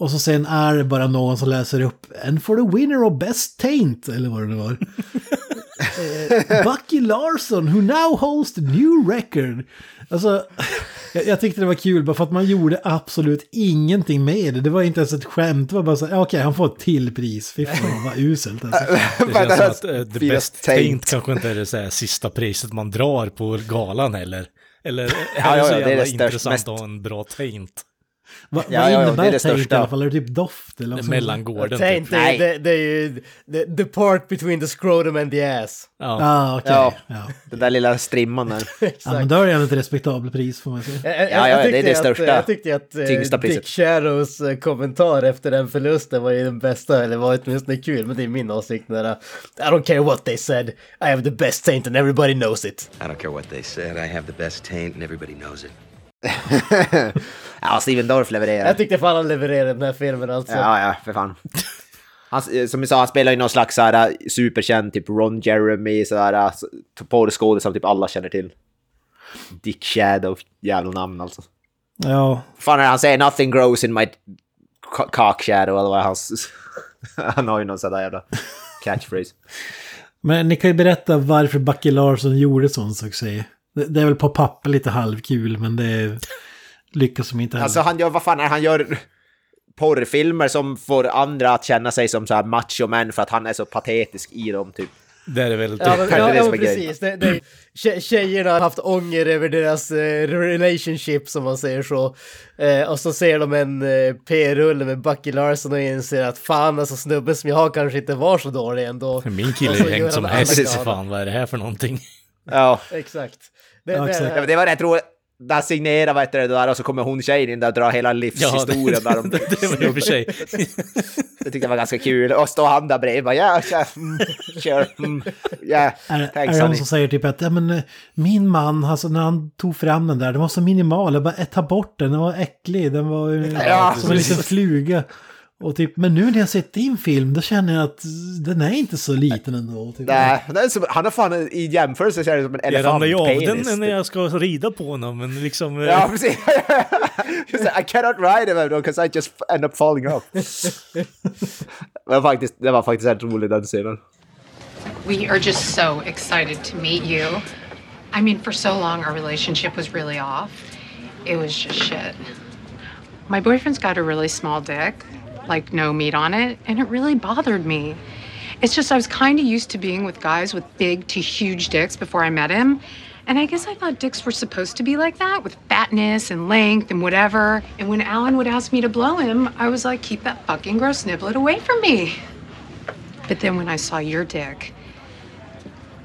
Och så sen är det bara någon som läser upp And for the winner of best taint, eller vad det nu var. eh, Bucky Larson, who now holds the new record. Alltså, jag, jag tyckte det var kul bara för att man gjorde absolut ingenting med det. Det var inte ens ett skämt, det var bara så här, ja, okej, han får ett till pris. Fy fan vad uselt alltså. Det känns som att eh, the best taint. kanske inte är det så här sista priset man drar på galan heller. Eller är Ja, det ja, så ja, det är jävla det största- intressant mest- att ha en bra taint? Va, Ja, vad ja, ja, innebär det är det taint i största. alla fall? Är det typ doft? Eller vad som- Mellangården Taint, typ. det, Nej. det, det är ju the, the part between the scrotum and the ass. Ja. Ah, okej. Ja. Ja. Den där lilla strimman där. ja, men då är det ett respektabelt pris får man säga. Jag, jag, Ja, ja, jag det är tyckte det att, största, Jag tyckte att eh, tyngsta priset. Dick Shadows eh, kommentar efter den förlusten var ju den bästa, eller var åtminstone kul, men det är min åsikt. Där, uh, I don't care what they said, I have the best taint and everybody knows it. I don't care what they said. I have the best taint and everybody knows it. Ja, Steven Dorff levererar. Jag tyckte fan han levererade den här filmen alltså. Ja, ja, för fan. Han, eh, som vi sa, han spelar ju någon slags så här, eh, superkänd, typ Ron Jeremy, sådär, porrskådis som typ alla känner till. Dick Shadow, jävla namn alltså. Ja, Fan han säger nothing grows in my co- cock shadow, eller vad hans... han har ju någon sån där jävla catchphrase. men ni kan ju berätta varför Bucky Larson gjorde sån succé. Det, det är väl på papper lite halvkul, men det lyckas som inte heller. Alltså han gör, vad fan är det? han gör porrfilmer som får andra att känna sig som så här macho män för att han är så patetisk i dem typ. Det är väl Ja, men, kanske ja, det ja, men precis. Det, det, tje- tjejerna har haft ånger över deras eh, relationship, som man säger så. Eh, och så ser de en eh, P-rulle med Bucky Larson och inser att fan, alltså snubben som jag har kanske inte var så dålig ändå. Min kille är hängt som häst, fan vad är det här för någonting? Ja, Exakt. Det, Ja, det, det var det jag tror. där signerar vad heter det där och så kommer hon tjejen in där och drar hela livshistorien. Ja, där de, det, det var och för sig. det tyckte jag var ganska kul. Och står han där bredvid bara ja, ja, mm, kör, mm, ja, Är, thanks är det någon som säger typ att ja, men, eh, min man, alltså, när han tog fram den där, den var så minimal, jag bara "Eh, ta bort den, den var äcklig, den var Ja, som en liten fluga. Och typ, men nu när jag sett din film, då känner jag att den är inte så liten ändå. Typ. Nej, det är som, han har fan i jämförelse så är det som en Jag ramlar ju av elefantpenis. den när jag ska rida på honom, men liksom... eh, Ja, precis. I cannot ride him because I just end up falling off. var faktiskt, det var faktiskt rätt roligt den scenen. We are just so excited to meet you. I mean, for so long, our relationship was really off. It was just shit. My boyfriend's got a really small dick, like no meat on it, and it really bothered me. It's just I was kind of used to being with guys with big to huge dicks before I met him. And I guess I thought dicks were supposed to be like that, with fatness and length and whatever. And when Alan would ask me to blow him, I was like, keep that fucking gross niblet away from me. But then when I saw your dick,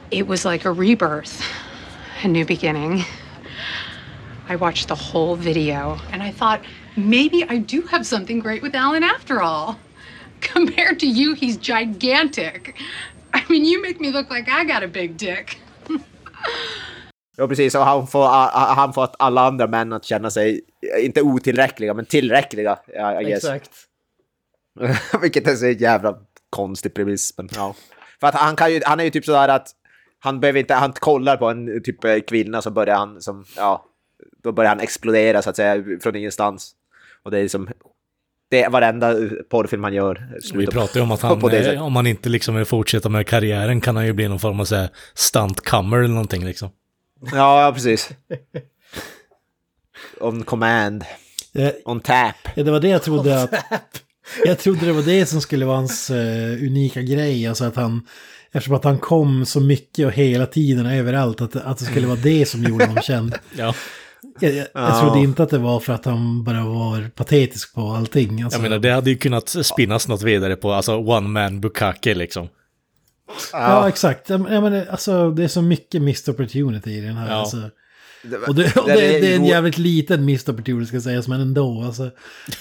it was like a rebirth, a new beginning. I watched the whole video and I thought, maybe I do have something great with Alan after all. Compared to you, he's gigantic. I mean, you make me look like I got a big dick. Ja, precis. Och han får, han får alla andra män att känna sig, inte otillräckliga, men tillräckliga. I, I guess. Exakt. Vilket är så jävla konstig premiss. Men, ja. För att han, kan ju, han är ju typ sådär att han behöver inte, han kollar på en typ eh, kvinna så börjar han som, ja, då börjar han explodera så att säga från ingenstans. Och det är som, det är varenda porrfilm han gör. Vi pratar ju om att han, på det sättet. om han inte liksom vill fortsätta med karriären kan han ju bli någon form av så här stunt-comer eller någonting liksom. Ja, precis. On command. Eh, On tap. Ja, det var det jag trodde att... Jag trodde det var det som skulle vara hans eh, unika grej. Alltså att han... Eftersom att han kom så mycket och hela tiden och överallt. Att, att det skulle vara det som gjorde honom känd. Ja. Jag, jag, jag Ja. trodde inte att det var för att han bara var patetisk på allting. Alltså, Jag menar, det hade ju kunnat spinnas något vidare på, alltså one man bukake liksom. Ja, exakt. Jag menar, alltså, det är så mycket missed opportunity i den här. Ja. Alltså. Och, det, och det, det är en jävligt liten missed opportunity ska sägas, men ändå. Alltså,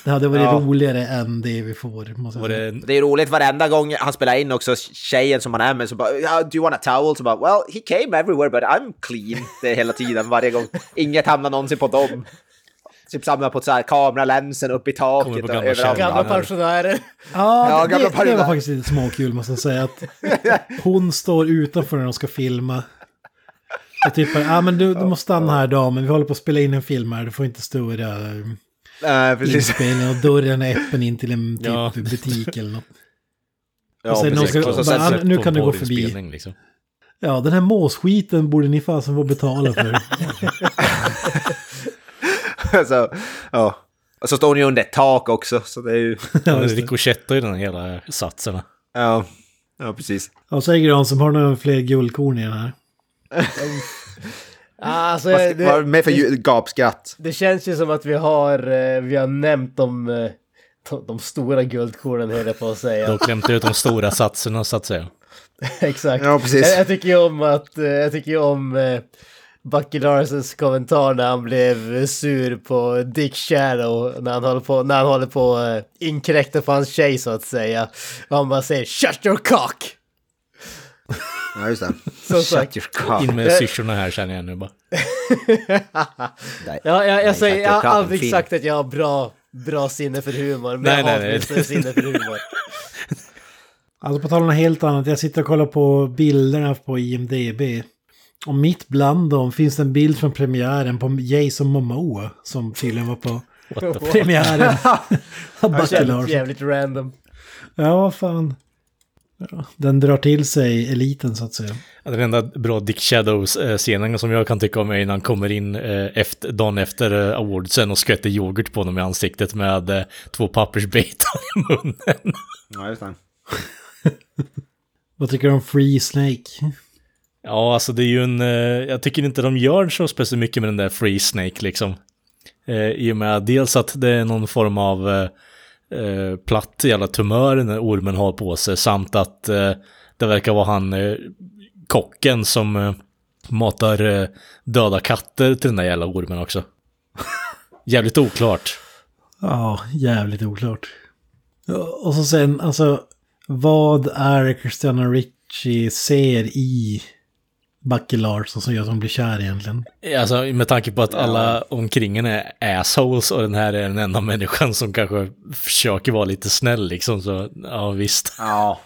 det hade varit Ja. roligare än det vi får. Det, Det är roligt varenda gång han spelar in också tjejen som han är med så bara "Ja, Do you want a towel? Så bara Well, he came everywhere but I'm clean. Det är hela tiden, varje gång. Inget hamnar någonsin på dem. Typ samlar på så här kameralänsen upp i taket och gamla överallt. Gamla pensionärer. Ja, Ja, det, gamla det, det var faktiskt lite småkul måste jag säga. Att hon står utanför när de ska filma. Och typ, ja men du, du måste stanna här damen, vi håller på att spela in en film här, du får inte störa eh, Nej, precis. inspelningen och dörren är öppen in till en typ Ja. butik eller något. Ja, Och sen någon precis. ska- Och så bara, sätts nu kan du gå förbi. Liksom. Ja, den här måsskiten borde ni fasen få betala för. så, ja. Och så står ju under ett tak också, så det är ju... Ja, det. Ricochettar ju den hela satserna. Ja, ja precis. Och så är Gran som har några fler guldkorn i den här. Alltså, Vad ska- det, Vad är det med för ju- gapskratt? det känns ju som att vi har, eh, vi har nämnt de, eh, de, de stora guldkornen höll jag på att säga. De klämde ut de stora satserna så att säga. Exakt. Ja, precis. Jag, jag tycker ju om att, eh, jag tycker ju om Bucky Larsens kommentar när han blev sur på Dick Shadow när han håller på, när han håller på inkräkta på hans tjej så att säga. Och han bara säger “Shut your cock!” Ja, just det. Som sagt. In med syrsorna här känner jag nu bara. Nej. Ja, jag, jag, säger, jag har aldrig sagt att jag har bra, bra sinne för humor, men Nej, jag nej, har nej. åtminstone sinne för humor. Alltså på tal om något helt annat, jag sitter och kollar på bilderna på IMDB. Och mitt bland dem finns en bild från premiären på Jason Momoa som tydligen var på premiären. Larsson. jävligt random. Ja, vad fan. Ja, den drar till sig eliten så att säga. Den enda bra Dick Shadows-scenen som jag kan tycka om är när han kommer in eh, efter, dagen efter eh, awardsen och skvätter yoghurt på honom i ansiktet med eh, två pappersbitar i munnen. Ja, just det. Vad tycker du om Free Snake? Ja, alltså det är ju en... Eh, jag tycker inte de gör så speciellt mycket med den där Free Snake liksom. Eh, I och med dels att det är någon form av eh, platt jävla tumör när ormen har på sig samt att eh, det verkar vara han eh, kocken som eh, matar eh, döda katter till den där jävla ormen också. Jävligt oklart. Ja, jävligt oklart. Och så sen, alltså, vad är det Christiana Ricci ser i Bucky Larson som gör att hon blir kär egentligen? Alltså med tanke på att alla omkring henne är assholes och den här är den enda människan som kanske försöker vara lite snäll liksom så ja visst. Ja.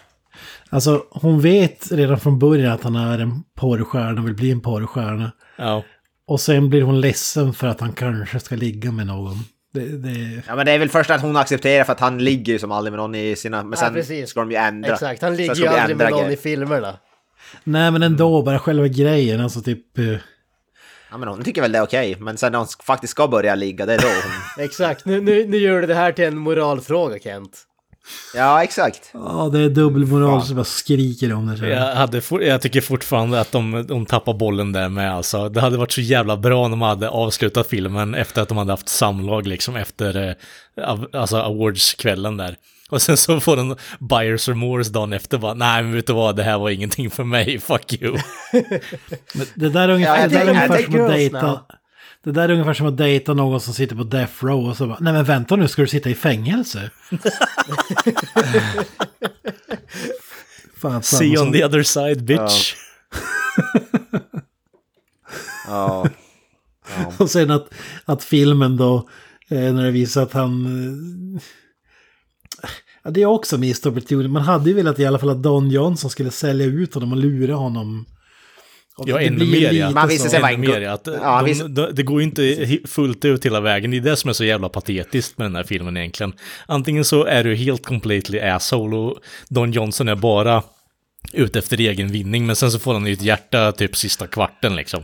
Alltså, hon vet redan från början att han är en porrstjärna och vill bli en porrstjärna. Ja. Och sen blir hon ledsen för att han kanske ska ligga med någon. Det, det... Ja men det är väl först att hon accepterar för att han ligger ju som aldrig med någon i sina... Men Ja, sen precis. ska de ju ändra. Exakt, han ligger ju aldrig med någon grejer. i filmerna. Nej, men ändå, bara själva grejen, alltså typ... eh, Ja men hon tycker väl det är okej. Men sen när hon faktiskt ska börja ligga, det är då hon... Exakt, nu, nu, nu gör du det här till en moralfråga Kent. Ja exakt. Ja, det är dubbelmoral som bara skriker om det. Jag, hade for, jag tycker fortfarande att de, de tappar bollen där med alltså. Det hade varit så jävla bra om de hade avslutat filmen efter att de hade haft samlag liksom efter eh, av, alltså awardskvällen där. Och sen så får den buyers remorse dagen efter bara, nej men vet du vad, det här var ingenting för mig, fuck you. Det där är ungefär, Ja, det där är ungefär som att dejta... Det där är ungefär som att dejta någon som sitter på death row och så bara, nej men vänta nu, ska du sitta i fängelse? fan, fan, See on sån- the other side bitch. Ja. Och sen att, att filmen då, eh, när det visar att han... Ja, det är också missed opportunity. Man hade ju velat i alla fall att Don Johnson skulle sälja ut honom och lura honom. Och Ja, ännu mer ja. Man visste sig vara Ännu mer. Att, Ja, de, visste- de, det går ju inte fullt ut hela vägen. Det är det som är så jävla patetiskt med den här filmen egentligen. Antingen så är du helt completely asshole och Don Johnson är bara ute efter egen vinning. Men sen så får han ju ett hjärta typ sista kvarten liksom.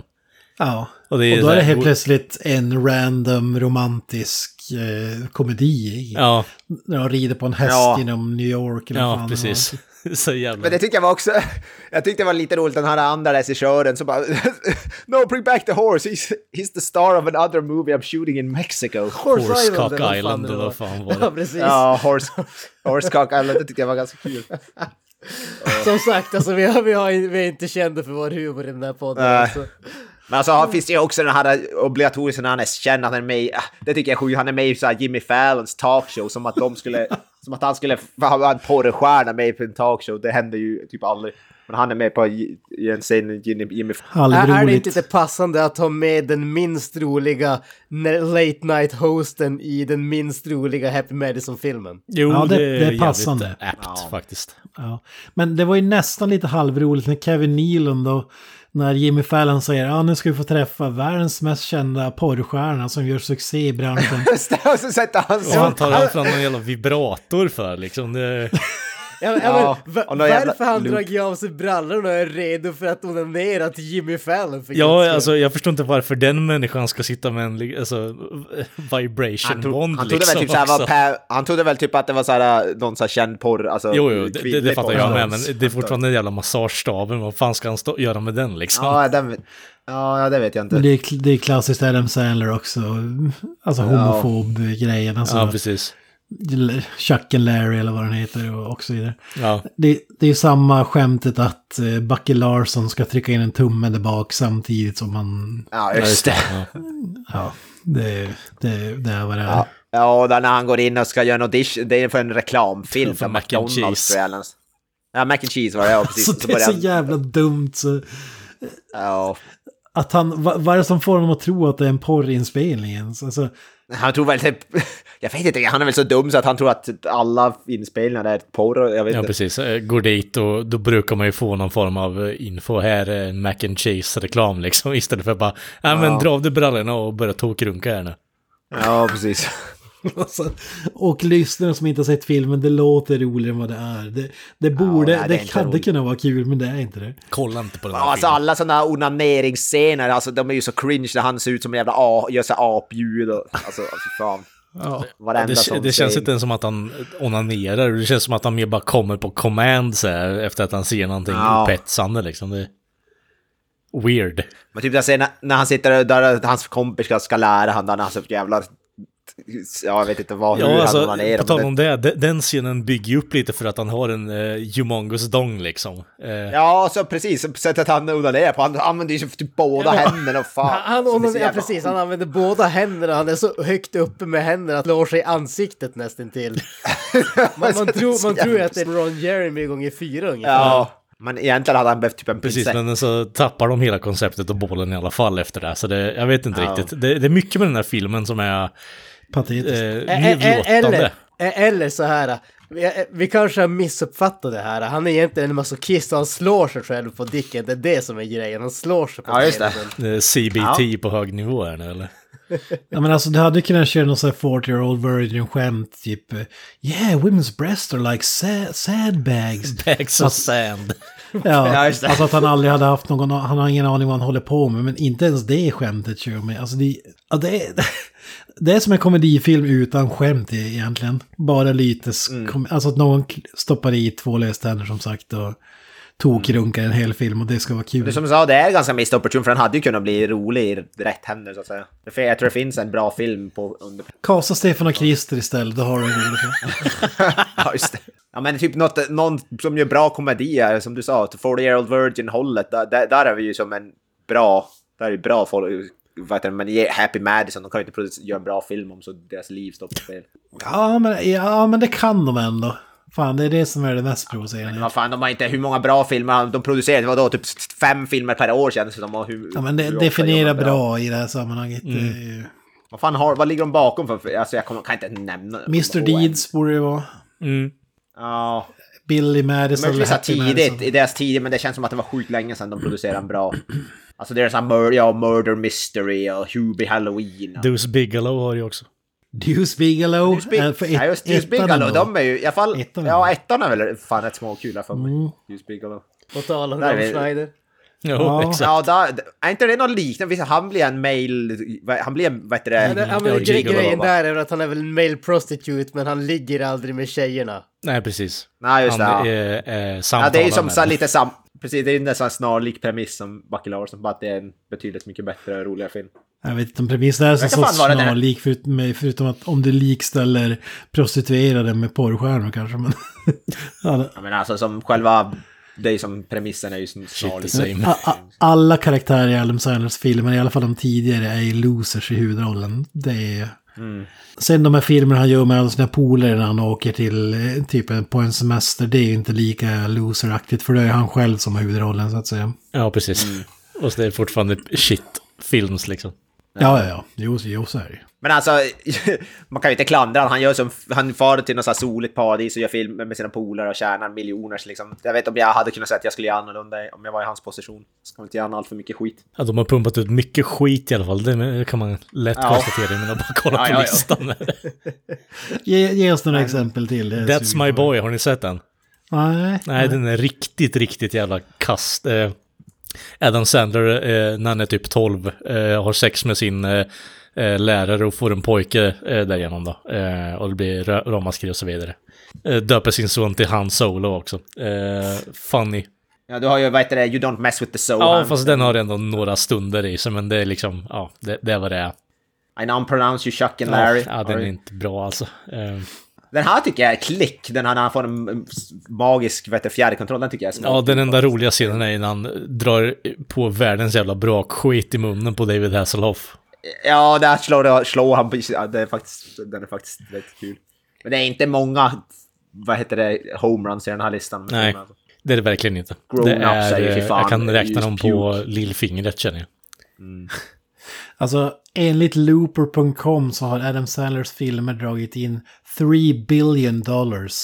Ja, Och och, det är då är det helt plötsligt en random romantisk eh, komedi. Ja, När de rider på en häst Ja. genom New York. Eller ja precis. så jävla... Men det tycker jag var också... Jag tyckte det var lite roligt den här andra regissören som bara... No, bring back the horse. He's, he's the star of another movie I'm shooting in Mexico. Horsecock eller vad fan Island det eller var. vad fan var det? Ja, precis. Ja, horse, Horsecock Island. Det tyckte jag var ganska kul. Som sagt, alltså, vi, har, vi, har, vi är inte kända för vår humor i den här podden. Nej. Alltså. Men alltså han finns det ju också den här obligatoriska när han är känd, han är med i, ah, det tycker jag är sjukt, han är med i så här Jimmy Fallons talkshow som att de skulle, som att han skulle vara en porrstjärna med på en talkshow, det händer ju typ aldrig. Men han är med på en scen Jimmy, Jimmy Är, är det inte det passande att ha med den minst roliga late night hosten i den minst roliga Happy Madison-filmen? Jo, Ja, det- det, är passande. apt faktiskt. Ja. Men det var ju nästan lite halvroligt när Kevin Nealon då, när Jimmy Fallon säger ja nu ska vi få träffa världens mest kända porrstjärna som gör succé i branschen. och så sätter han Och han tar fram någon jävla vibrator för liksom. Det... Ja, men, Ja, men, och va- någon jävla varför han dragit av sig brallorna och är redo för att onanera till Jimmy Fallon? För Ja, skull. alltså jag förstår inte varför den människan ska sitta med en alltså, vibration Han, tro, wand han trodde liksom väl typ såhär, också. var per, han trodde väl typ att det var såhär, någon såhär känd porr, alltså Jo, jo, det, det, det fattar jag med, men det är fortfarande en jävla massagestaven. Vad fan ska han stå, göra med den liksom? Ja, den, ja, ja, det vet jag inte. Men det är, det är klassiskt Adam Sandler också. Alltså homofob-grejen. Alltså, Ja, precis. Chuck and Larry eller vad den heter och, och så vidare. Ja, Det, det är samma skämtet att eh, Bucky Larson ska trycka in en tumme där bak samtidigt som han... Ja, just det. Ja. Det, det, det är vad det är. Ja, ja och när han går in och ska göra en audition, det är för en reklamfilm För för mac and McDonalds cheese. tror. Ja, mac and cheese var det, ja precis. Så Så det är så jävla dumt så... ja, Att han, vad, vad är det som får honom att tro att det är en porrinspelning ens? Alltså, han tror väl typ, jag vet inte, han är väl så dum så att han tror att alla inspelningar är porr, jag vet ja, inte. precis. Eh, Går dit och då brukar man ju få någon form av eh, info. Här är mac and cheese-reklam liksom. Istället för bara, ja men dra av dig brallorna och börja tokrunka här nu. Ja, precis. alltså, och lyssnare som inte har sett filmen, det låter roligare än vad det är. Det, det borde, nej, det det, hade roligt. kunnat vara kul, men det är inte det. Kolla inte på den här Ja, alltså alla sådana här onaneringsscener, alltså de är ju så cringe när han ser ut som en jävla a, gör så här apljud och alltså, alltså fan. Ja. Varenda Det, det känns inte ens som att han onanerar. Det känns som att han mer bara kommer på command så här, efter att han ser någonting Ja. upphetsande liksom. Det weird. Men typ jag när, när han sitter där, hans kompis ska, ska lära han, när han så jävla Ja, jag vet inte vad, hur Ja, han alltså, onanerar. på tal om det, de- den scenen bygger ju upp lite för att han har en uh, humongous dong liksom. Eh, Ja, så precis. Sättet han onanerar på. Han använder ju typ båda händerna och fan. Han, han, är ja, precis, han använder båda händerna. Han är så högt uppe med händerna att slår sig i ansiktet nästintill. man, man, tror, man tror att det är Ron Jeremy gånger fyra ungefär. Ja, men egentligen hade han behövt typ en Precis, pincett. men så tappar de hela konceptet och bollen i alla fall efter det. Så det, jag vet inte Ja. riktigt. Det, det är mycket med den här filmen som är Patetiskt. eh, Ä- ä- nedlåtande. Eller, eller så här. Vi, vi kanske har missuppfattat det här. Han är egentligen en masochist och han slår sig själv på dicken. Det är det som är grejen. Han slår sig på Ja, just det. Eh, CBT på hög nivå här nu eller? Ja men alltså du hade kunnat köra någon sån här 40 year old virgin skämt typ Yeah, women's breasts are like sa- sandbags. Bags of Att- sand. Ja, alltså att han aldrig hade haft någon, han har ingen aning vad han håller på med, men inte ens det skämtet kör med. Alltså det, ja, det, är, det är som en komedifilm utan skämt egentligen. Bara lite, kom, alltså att någon stoppar i två löständer som sagt och tokrunkar en hel film och det ska vara kul. Det som du sa, det är ganska missed opportunity för den hade ju kunnat bli rolig i rätt händer så att säga. Jag tror det finns en bra film på under... Kasta Stefan och Krister istället, då har du en rolig film. Ja, just det. Ja, men typ något, någon som gör bra komedier, som du sa, 40 year old virgin-hållet, där, där, där är vi ju som en bra, där är bra folk, vad heter men Happy Madison, de kan ju inte göra en bra film om så deras liv står på spel. Ja men, ja, men det kan de ändå. Fan, det är det som är det mest provocerande. Men vad fan, de har inte hur många bra filmer de producerat, vadå, typ fem filmer per år känns det som. Och hur, Ja, men det hur ofta definierar gör de bra i det här sammanhanget. Är ju- Vad fan har, vad ligger de bakom för, alltså jag kommer, kan inte nämna. Mr Deeds borde det vara. Mm. Ja, Billy Madison. Happy tidigt, Madison. i deras tid, men det känns som att det var sjukt länge sedan de producerade en bra... Alltså det är sån murder, ja, Murder Mystery och Hubie Halloween. Och... Deuce Bigelow har ju också. Deuce Bigelow. Deuce Big- eh, för ja, just Deuce Bigelow, de är ju i alla fall... Ettan ja, ettan är väl fan rätt småkul för mig. Mm. Deuce Bigelow. På tal om är Rob Schneider. Jo, Ja. exakt. Ja, där, är inte det något liknande? Visst, Han blir en mail... Han blir en, vad heter Ja, det, det? ja, men Ja, grejen där är att han är väl en male prostitute men han ligger aldrig med tjejerna. Nej, precis. Nej, just det. Han Ja. är, är Ja, samtalar det är ju som så, lite sam... Precis, det är ju sån snarlik premiss som Bucky Larson, bara att det är en betydligt mycket bättre och roligare film. Jag vet inte om premissen är så, så det. snarlik förutom, med- förutom att om du likställer prostituerade med porrstjärnor kanske. Men, ja, det- menar alltså som själva... Det är som premissen är ju som snarlik. alla karaktärer i Adam Sandlers filmer, i alla fall de tidigare, är ju losers i huvudrollen. Det är... Mm. Sen de här filmerna han gör med alla sina polare när han åker till eh, typ på en semester, det är ju inte lika loseraktigt för det är han själv som har huvudrollen så att säga. Ja, precis. Mm. Och så det är fortfarande shit-films liksom. Ja, ja, ja. Jo, jo så är det. Men alltså, man kan ju inte klandra honom. Han gör som, han far till något så här soligt paradis och gör filmer med sina polare och tjänar miljoner. Liksom, jag vet om jag hade kunnat säga att jag skulle göra annorlunda om jag var i hans position. Ska inte göra allt för mycket skit. Ja, de har pumpat ut mycket skit i alla fall. Det kan man lätt Ja. konstatera när man bara kollar Ja, på ja, ja. listan. Ge, ge oss några exempel till. That's My. Boy, har ni sett den? Nej. Nej, den är riktigt, riktigt jävla kast. Eh, Adam Sandler, eh, när han är typ 12, eh, har sex med sin eh, eh, lärare och får en pojke eh, därigenom då. Eh, och det blir ra- ramaskri och så vidare. Eh, döper sin son till Han Solo också. Funny. Ja, du har ju, vad heter det, You Don't Mess With The Soul. Ja, fast den har ändå några stunder i sig, men det är liksom, ja, det, det är vad det är. I unpronounce you Chuck and Larry. Ja, den är inte bra alltså. Den här tycker jag är klick. Den här när han får en magisk fjärrkontroll. Den tycker jag är smart. Ja, den enda roliga scenen är när han drar på världens jävla brakskit i munnen på David Hasselhoff. Ja, där slår, slår han det är faktiskt, den är faktiskt rätt kul. Men det är inte många, vad heter det, homeruns i den här listan. Nej, det är det verkligen inte. Grown det är, jag kan räkna dem på lillfingret känner jag. Alltså, enligt Looper.com så har Adam Sandlers filmer dragit in 3 billion dollars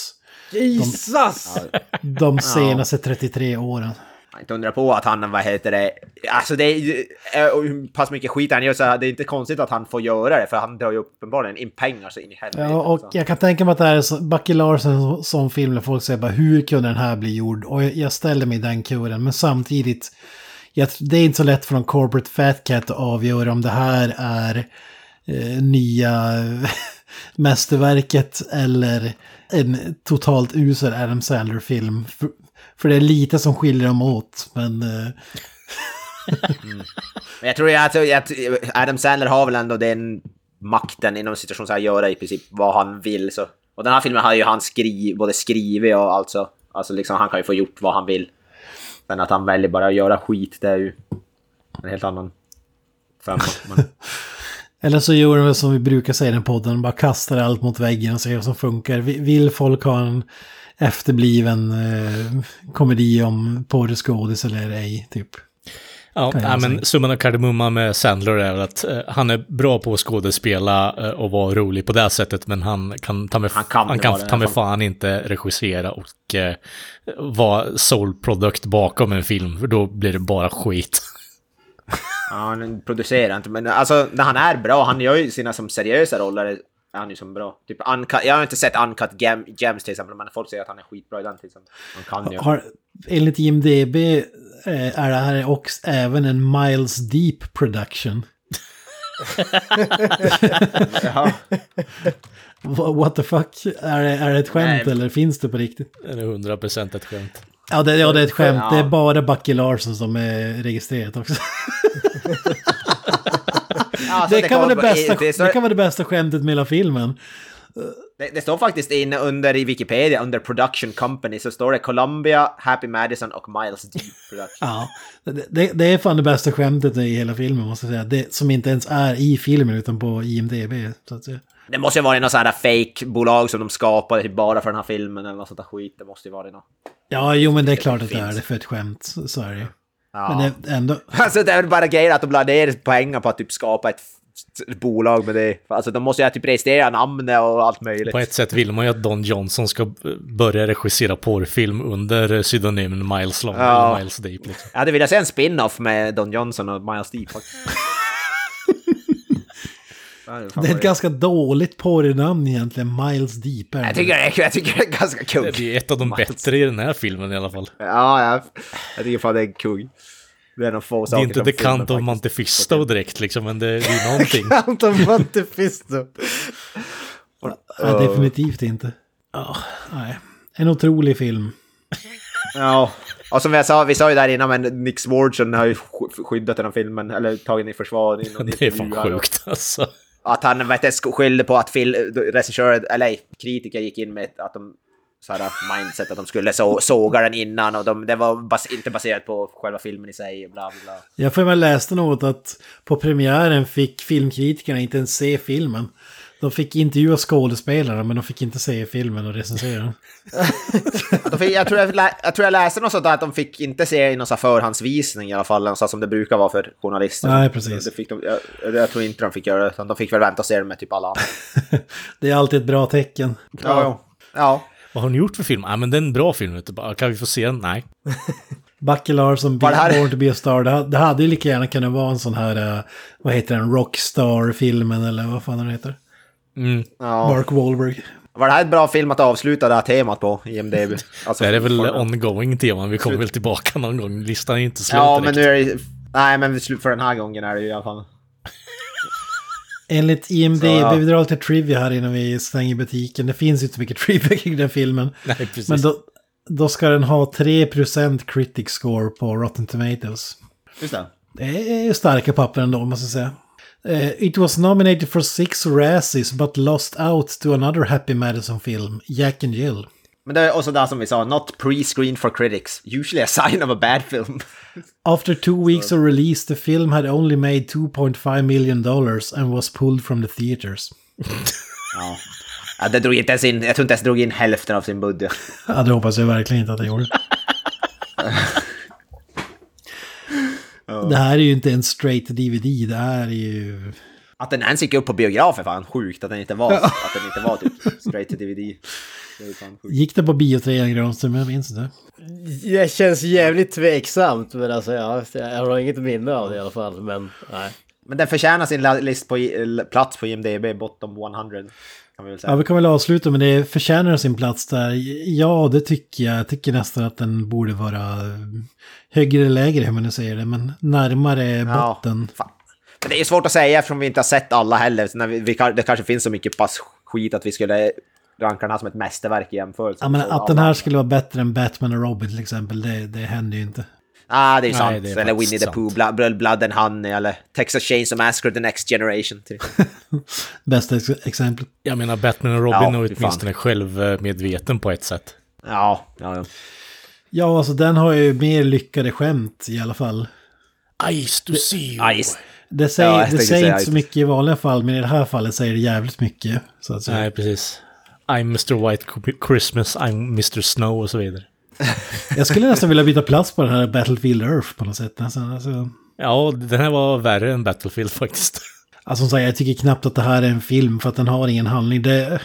Jesus! de senaste 33 åren. Jag inte undra på att han, vad heter det, alltså det är ju- hur pass mycket skit han gör så det är inte konstigt att han får göra det för han drar ju uppenbarligen in pengar så in i helvete. Ja, och Så. jag kan tänka mig att det här är Bucky Larson som film där folk säger bara hur kunde den här bli gjord? Och jag, ställer mig i den kuren, men samtidigt, det är inte så lätt för någon corporate fat cat att avgöra om det här är eh, nya mästerverket eller en totalt usel Adam Sandler-film. För, för det är lite som skiljer dem åt, men... Eh, Men jag tror ju att Adam Sandler har väl ändå den makten inom situation så här göra i princip vad han vill. Så. Och den här filmen har ju han skri både skrivit och alltså, alltså liksom han kan ju få gjort vad han vill. Men att han väljer bara att göra skit, det är ju en helt annan femma. Men... Eller så gör de som vi brukar säga i den podden, bara kastar allt mot väggen och ser vad som funkar. Vill folk ha en efterbliven eh, komedi om porrskådis eller ej, typ? Ja, nej, men summan av kardemumman med Sandler är väl att eh, han är bra på att skådespela eh, och vara rolig på det sättet, men han kan ta med, han kan han kan, ta med fan inte regissera och eh, vara soul product bakom en film, för då blir det bara skit. Ja, han producerar inte, men alltså när han är bra, han gör ju sina som seriösa roller, är han ju som bra. Typ uncut, jag har inte sett Uncut Gem, Gems till exempel, men folk säger att han är skitbra i den till exempel. Han kan ju. Har, enligt IMDB är det här också även en Miles Deep production. What the fuck? Är det, är det ett skämt Nej. eller finns det på riktigt? Det är 100% ett skämt. Ja det, ja, det är ett skämt. Ja. Det är bara Bucky Larson som är registrerat också. Alltså, det, kan vara det, kommer- bästa, det, står- det kan vara det bästa skämtet med hela filmen. Det, det står faktiskt inne under i Wikipedia, under Production Company, så står det Columbia, Happy Madison och Miles D. Production. Ja, det, det, är fan det bästa skämtet i hela filmen måste jag säga. Det, som inte ens är i filmen utan på IMDB. Så att säga. Det måste ju vara något sånt här fake-bolag som de skapade typ bara för den här filmen eller något sånt där skit. Det måste ju vara något. Ja, jo men det är klart att det är det för ett skämt. Så är det ju. Ja. Men det, ändå... Alltså det är väl bara grejer att de la ner pengar på att typ skapa ett bolag med det. Alltså de måste ju typ registrera namnet och allt möjligt. På ett sätt vill man ju att Don Johnson ska börja regissera porrfilm under pseudonymen Miles Long, Ja. eller Miles Deep. Liksom. Jag hade velat se en spin-off med Don Johnson och Miles Deep det är ett ganska dåligt porrnamn egentligen. Miles Deep jag tycker, det är, jag tycker det är ganska kung. Det är ett av de bättre i den här filmen i alla fall. Ja, jag, jag tycker fan det är kung. Det är de få Det är inte de The Count of faktiskt. Monte Fisto direkt liksom, men det, det är någonting. Anton Montefisto. Nej, definitivt inte. Ja, nej. En otrolig film. Ja, och som jag sa, vi sa ju där innan, men Nick Swardson har ju sk- skyddat den här filmen, eller tagit den i försvar. Det är fan sjukt alltså. Att han vet, skyllde på att fil, regissörer, eller nej, kritiker gick in med att de så här mindset att de skulle så, såga den innan och de, det var bas, inte baserat på själva filmen i sig. Bla, bla. Jag för mig läste något att på premiären fick filmkritikerna inte ens se filmen. De fick intervjua skådespelarna men de fick inte se filmen och recensera den. Jag, tror jag, jag tror jag läste något sånt där att de fick inte se i någon förhandsvisning i alla fall, så som det brukar vara för journalister. Nej, precis. Det fick de, jag, jag tror inte de fick göra det, utan de fick väl vänta och se det med typ alla andra. Det är alltid ett bra tecken. Ja, ja. Vad har ni gjort för film? Ja, men det är en bra film. Kan vi få se den? Nej. Det här- Born to be a star. Det, ha- det hade ju lika gärna kunnat vara en sån här, eh, vad heter den, Rockstar-filmen eller vad fan den heter. Mm. ja. Mark Wahlberg. Var det här ett bra film att avsluta det här temat på, IMDB? Alltså, Det är väl ongoing teman. Vi kommer väl tillbaka någon gång. Listan är inte slut Ja, men direkt. nu är det Nej, men för den här gången är det ju i alla fall. Enligt IMDB, Så, ja. vi drar lite trivia här innan vi stänger butiken. Det finns ju inte så mycket trivia kring den filmen. Nej, precis. Men då, då ska den ha 3% critic score på Rotten Tomatoes. Just det. Det är starka papper ändå, måste jag säga. Eh, it was nominated for six Razzies but lost out to another Happy Madison film, Jack and Jill. Men det är också det som vi sa, not pre-screened for critics. Usually a sign of a bad film. After two weeks of release, the film had only made 2.5 million dollars and was pulled from the theaters. ja. ja, det drog inte ens in, jag tror inte ens drog in hälften av sin budget. Ja, det hoppas jag verkligen inte att det gjorde. Det här är ju inte en straight DVD, det här är ju... Att den ens gick upp på biografer fan sjukt att den inte var, att den inte var typ straight to DVD. Gick det på biotrean Granström? Jag minns inte. Det känns jävligt tveksamt, men alltså ja, jag har inget minne av det i alla fall. Men nej. Men den förtjänar sin list på, plats på IMDB, bottom 100. Kan vi väl säga. Ja, vi kan väl avsluta med det. Förtjänar sin plats där? Ja, det tycker jag. Jag tycker nästan att den borde vara högre eller lägre, hur man nu säger det. Men närmare Ja, botten. Men det är svårt att säga eftersom vi inte har sett alla heller. Så när vi, det kanske finns så mycket pass skit att vi skulle ranka den här som ett mästerverk i jämförelse. Ja, men att den här skulle vara bättre än Batman och Robin till exempel, det, det händer ju inte. Ah, det är ju Nej, sant. det är eller Winnie the. Pooh, Blood, Blood, Blood and Honey, eller Texas Chainsaw Massacre The Next Generation. Bästa ex exemplet. Jag menar, Batman och Robin Ja, är åtminstone självmedveten på ett sätt. Ja, ja, ja. Ja, alltså den har ju mer lyckade skämt i alla fall. Ice to see you. Ice. Det säger, Ja, det säger inte så mycket i vanliga fall, men i det här fallet säger det jävligt mycket. Så att säga. Nej, precis. I'm Mr. White Christmas, I'm Mr. Snow och så vidare. Jag skulle nästan vilja byta plats på den här Battlefield Earth på något sätt. Alltså, alltså, Ja, den här var värre än Battlefield faktiskt. alltså som sagt, jag tycker knappt att det här är en film för att den har ingen handling. Det,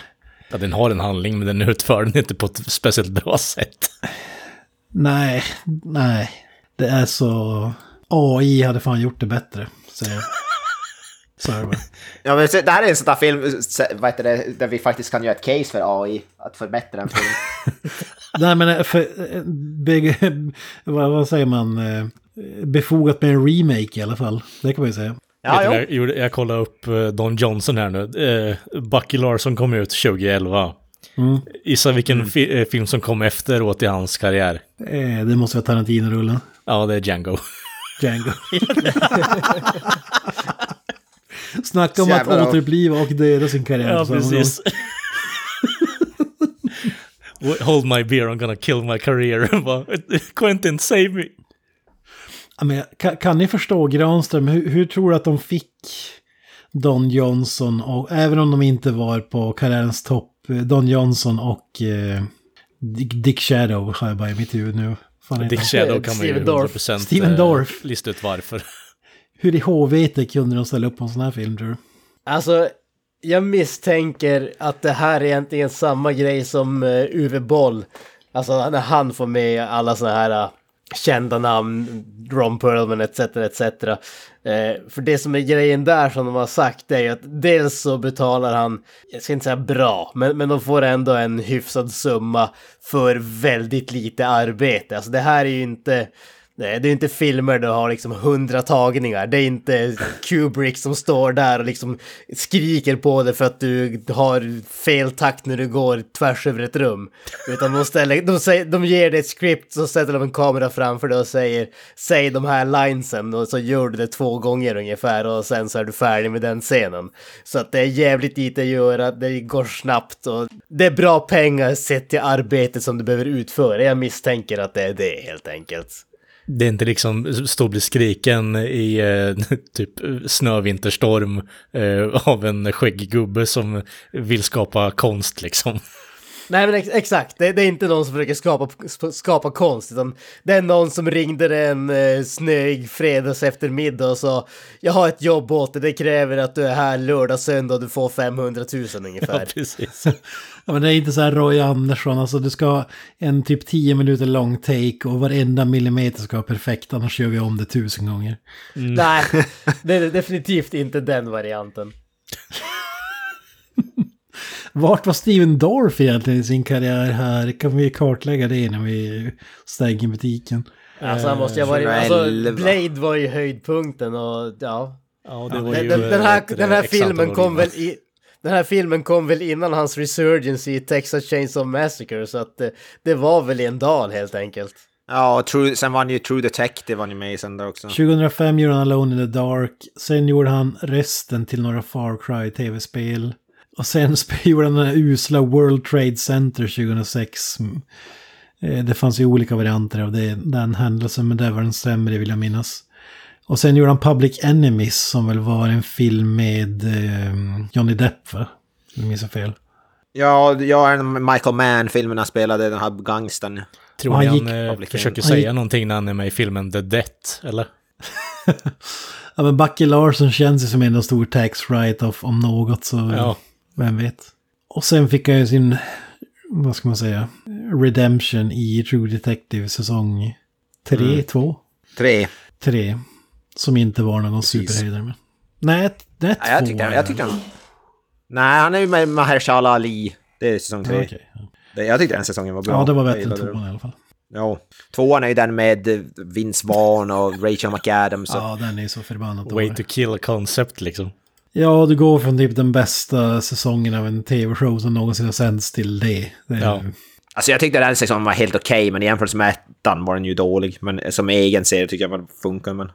Ja, den har en handling, men den utför den inte på ett speciellt bra sätt. nej, nej. Det är så... AI hade fan gjort det bättre, säger jag. Så är det. Ja, men det här är en sån där film vad heter det, där vi faktiskt kan göra ett case för AI att förbättra den filmen. Nej men för, eh, beg, vad, vad säger man? eh, Befogat med en remake i alla fall. Det kan man ju säga. Ja, jag, gjorde- jag kollade upp eh, Don Johnson här nu. Eh, Bucky Larson kom ut 2011. Mm. Gissa vilken fi- eh, film som kom efteråt i hans karriär. Eh, det måste vara Tarantino-rullen. Ja, det är Django. Django. Snacka om att återuppliva och döda sin karriär. Ja, precis. Hold my beer, I'm gonna kill my career. Quentin, save me. Ja, men, kan, kan ni förstå Granström, hur, hur tror du att de fick Don Johnson, och, även om de inte var på karriärens topp, eh, Don Johnson och eh, Dick, Dick Shadow har jag bara i mitt huvud nu. Dick? Shadow kan man ju Steven Dorff. 100% Steven eh, Dorff. lista ut varför. Hur i HVT kunde de ställa upp på en sån här film tror du? Alltså, jag misstänker att det här är egentligen samma grej som uh, Uwe Boll. Alltså när han får med alla såna här uh, kända namn, Ron Perlman etc. etc. Eh, för det som är grejen där som de har sagt är ju att dels så betalar han, jag ska inte säga bra, men, men de får ändå en hyfsad summa för väldigt lite arbete. Alltså det här är ju inte Nej, det är inte filmer där du har liksom hundra tagningar. Det är inte Kubrick som står där och liksom skriker på dig för att du har fel takt när du går tvärs över ett rum. Utan de, ställer, de, säger, de ger dig ett script, så sätter de en kamera framför dig och säger säg de här linesen och så gör du det två gånger ungefär och sen så är du färdig med den scenen. Så att det är jävligt lite att göra, det går snabbt och det är bra pengar sett till arbetet som du behöver utföra. Jag misstänker att det är det helt enkelt. Det är inte liksom stå och bli skriken i eh, typ snövinterstorm eh, av en skäggig gubbe som vill skapa konst liksom. Nej men ex exakt, det, det är inte någon som försöker skapa, skapa konst utan det är någon som ringde en eh, snöig fredags eftermiddag och sa jag har ett jobb åt dig, det kräver att du är här lördag, söndag och du får 500 000 ungefär. Ja, precis. Ja, men det är inte så här Roy Andersson, alltså du ska ha en typ 10 minuter lång take och varenda millimeter ska vara perfekt, annars gör vi om det tusen gånger. Nej, det är definitivt inte den varianten. Vart var Steven Dorff egentligen i sin karriär här? Kan vi kartlägga det innan vi stänger butiken? Alltså han måste ju ha varit, alltså 2011. Blade var ju höjdpunkten och ja. Ja, det var Den, ju, den, den, här, eh, den här antal filmen kom väl i... Den här filmen kom väl innan hans resurgence i Texas Chainsaw Massacre så att det, det var väl i en dal helt enkelt. Ja, och True, sen var han ju True Detective var han ju med i sen där också. 2005 gjorde han Alone in the Dark. Sen gjorde han resten till några Far Cry tv-spel. Och sen gjorde han den här usla World Trade Center 2006. Mm. Eh, Det fanns ju olika varianter av det, den händelsen, men det var den sämre vill jag minnas. Och sen gjorde han Public Enemies som väl var en film med eh, Johnny Depp va? Om jag minns fel. Ja, jag är Michael Mann-filmen han spelade, den här gangstern. Tror ni han han, gick- eh, Public försöker Han säga gick- någonting när han är med i filmen The Debt, eller? Ja men Bucky Larson känns ju som en stor tax write-off om något så Ja. Vem vet. Och sen fick jag ju sin, vad ska man säga, redemption i True Detective säsong 3, 2, Tre. 3. Som inte var någon superhöjdare med. Nej, det är Ja, jag två, tyckte, jag tyckte han... Nej, han är ju med Mahershala Ali. Det är säsong tre. Ja, okej. Det- Jag tyckte den säsongen var bra. Ja, det var bättre än tvåan i alla fall. Ja. Tvåan är ju den med Vince Vaughn och Rachel McAdams. och- Ja, den är så förbannat Way to kill concept liksom. Ja, du går från typ den bästa säsongen av en tv-show som någonsin har sänds till det. det är, Ja. Alltså jag tyckte den säsongen var helt okej, men i jämförelse med ettan var den ju dålig. Men som egen serie tycker jag den funkar, men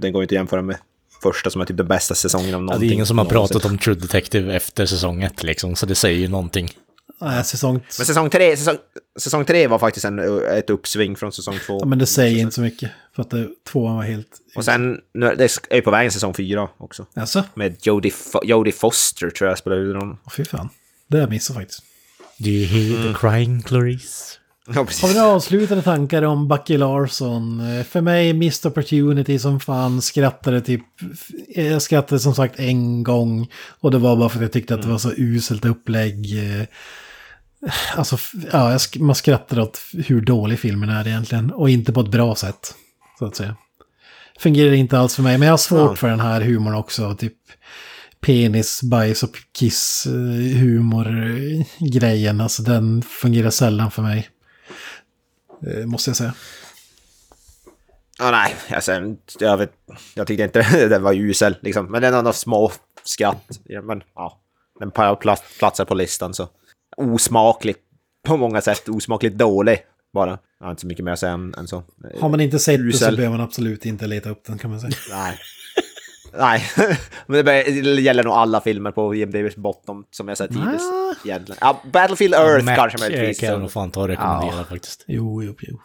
den går ju inte att jämföra med första som är typ den bästa säsongen av Ja, någonting. det är ingen som har pratat om True Detective efter säsong ett liksom, så det säger ju någonting. Nej, säsong... Men säsong tre, säsong, säsong tre var faktiskt en, ett uppsving från säsong två. Ja, men det säger inte så mycket. För att det, tvåan var helt... Och sen, nu är det är på vägen säsong fyra också. Alltså? Med Jodie, Fo- Jodie Foster tror jag spelar huvudrollen. Åh, fy fan. Det jag missat faktiskt. Do you hear the crying Clarice? Ja, precis. Har vi några avslutande tankar om Bucky Larsson? Eh, För mig, missed opportunity som fan. Skrattade typ... Jag skrattade som sagt en gång. Och det var bara för att jag tyckte att det var så uselt upplägg. Eh, Alltså, ja, man skrattar åt hur dålig filmen är egentligen. Och inte på ett bra sätt, så att säga. Fungerar inte alls för mig, men jag har svårt Ja. för den här humorn också. Typ penis, bajs och kiss eh, humor-grejen. Alltså den fungerar sällan för mig. Eh, Måste jag säga. Ja, nej, alltså, jag, vet, jag tyckte inte den var usel, liksom. Men den har några små skratt. Ja, Men ja, den platsar på listan så. Osmakligt på många sätt, osmakligt dålig bara. Jag har inte så mycket mer att säga än, än så. Har man inte sett det så behöver man absolut inte leta upp den kan man säga. Nej. Nej, men det, gäller nog alla filmer på IMDB's bottom som jag sett. Egentligen. Ja, Battlefield Earth Mac, kanske eh, möjligtvis. kan jag nog fan ta och rekommendera faktiskt. Jo, jo, jo.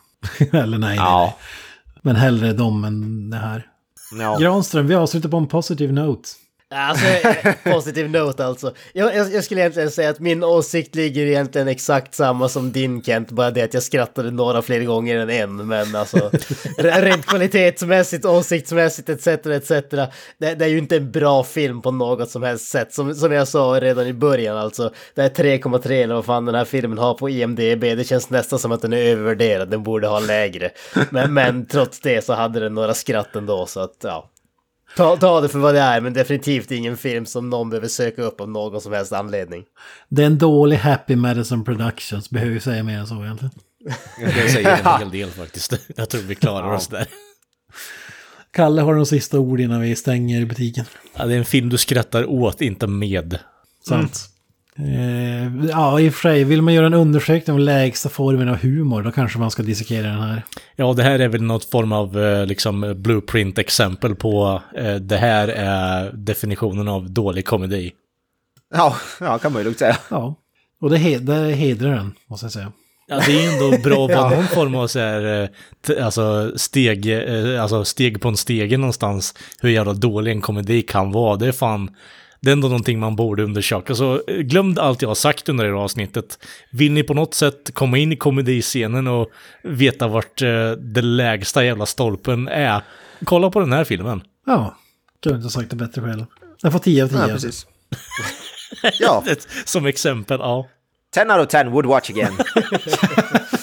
Eller nej, nej, Ja. nej. Men hellre dem än det här. Ja. Granström, vi avslutar på en positive note. Alltså, positiv note alltså. Jag, jag, jag skulle egentligen säga att min åsikt ligger egentligen exakt samma som din Kent, bara det att jag skrattade några fler gånger än en, men alltså re- rent kvalitetsmässigt, åsiktsmässigt etc. etc. Det, det är ju inte en bra film på något som helst sätt. Som, som jag sa redan i början alltså, det är 3,3 eller vad fan den här filmen har på IMDB, det känns nästan som att den är övervärderad, den borde ha lägre. Men, men trots det så hade den några skratt ändå, så att ja. Ta, ta det för vad det är, men definitivt ingen film som någon behöver söka upp av någon som helst anledning. Det är en dålig Happy Madison Productions, behöver vi säga mer än så egentligen. Jag säger en hel del faktiskt. Jag tror vi klarar oss där. Kalle har de sista ord innan vi stänger butiken. Ja, det är en film du skrattar åt, inte med. Sant. Eh, ja, i och för sig, vill man göra en undersökning om lägsta formen av humor, då kanske man ska dissekera den här. Ja, det här är väl något form av eh, liksom blueprint-exempel på eh, det här är definitionen av dålig komedi. Ja, ja, kan man ju lugnt säga. Ja, och det, he- det hedrar den, måste jag säga. Ja, det är ju ändå bra att vara någon form av så här, eh, alltså steg, eh, alltså steg på en stege någonstans, hur jävla dålig en komedi kan vara. Det är fan, det är ändå någonting man borde undersöka. Så eh, glöm allt jag har sagt under det här avsnittet. Vill ni på något sätt komma in i komediscenen och veta vart eh, den lägsta jävla stolpen är, kolla på den här filmen. Ja, kunde inte ha sagt det bättre själv. Den får 10 av 10. Ja, precis. Ja, Som exempel, ja. 10 out of 10 would watch again.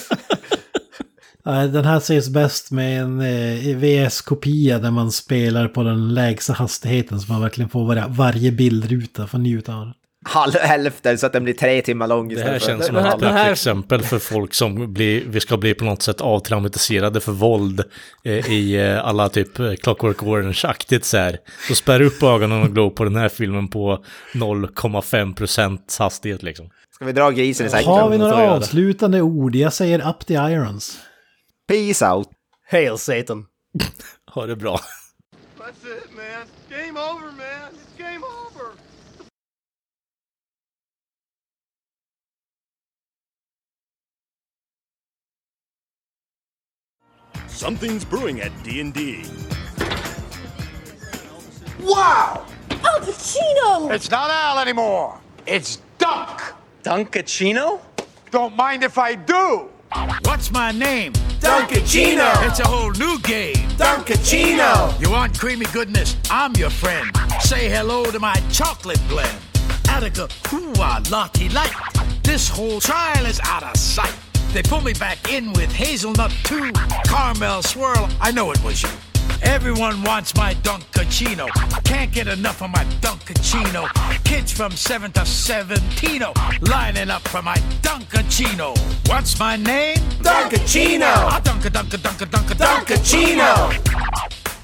Den här ses bäst med en eh, VS-kopia där man spelar på den lägsta hastigheten så man verkligen får var varje bildruta för att njuta av den. Halv, hälften så att den blir tre timmar lång Det här istället för... känns som ett den här- exempel för folk som blir, vi ska bli på något sätt avtraumatiserade för våld eh, i eh, alla typ eh, Clockwork Orange-aktigt så här. Så spärr upp ögonen och gå på den här filmen på 0,5% hastighet liksom. Ska vi dra grisen i säcken? Har vi några avslutande ord? Jag säger up the irons. Peace out. Hail Satan! Ha det bra. That's it, man. Game over, man. It's game over. Something's brewing at D&D. Wow! Al Pacino! It's not Al anymore. It's Dunk. Dunkachino? Don't mind if I do. What's my name? Dunkachino! It's a whole new game. Dunkachino! You want creamy goodness? I'm your friend. Say hello to my chocolate blend. Attica, hooah, lottie light. This whole trial is out of sight. They pull me back in with hazelnut too. Caramel swirl, I know it was you. Everyone wants my Dunkachino. Can't get enough of my Dunkachino. Kids from 7 to 17 lining up for my Dunkachino. What's my name? Dunkachino! I dunk a dunk a dunk a dunk a Dunkachino!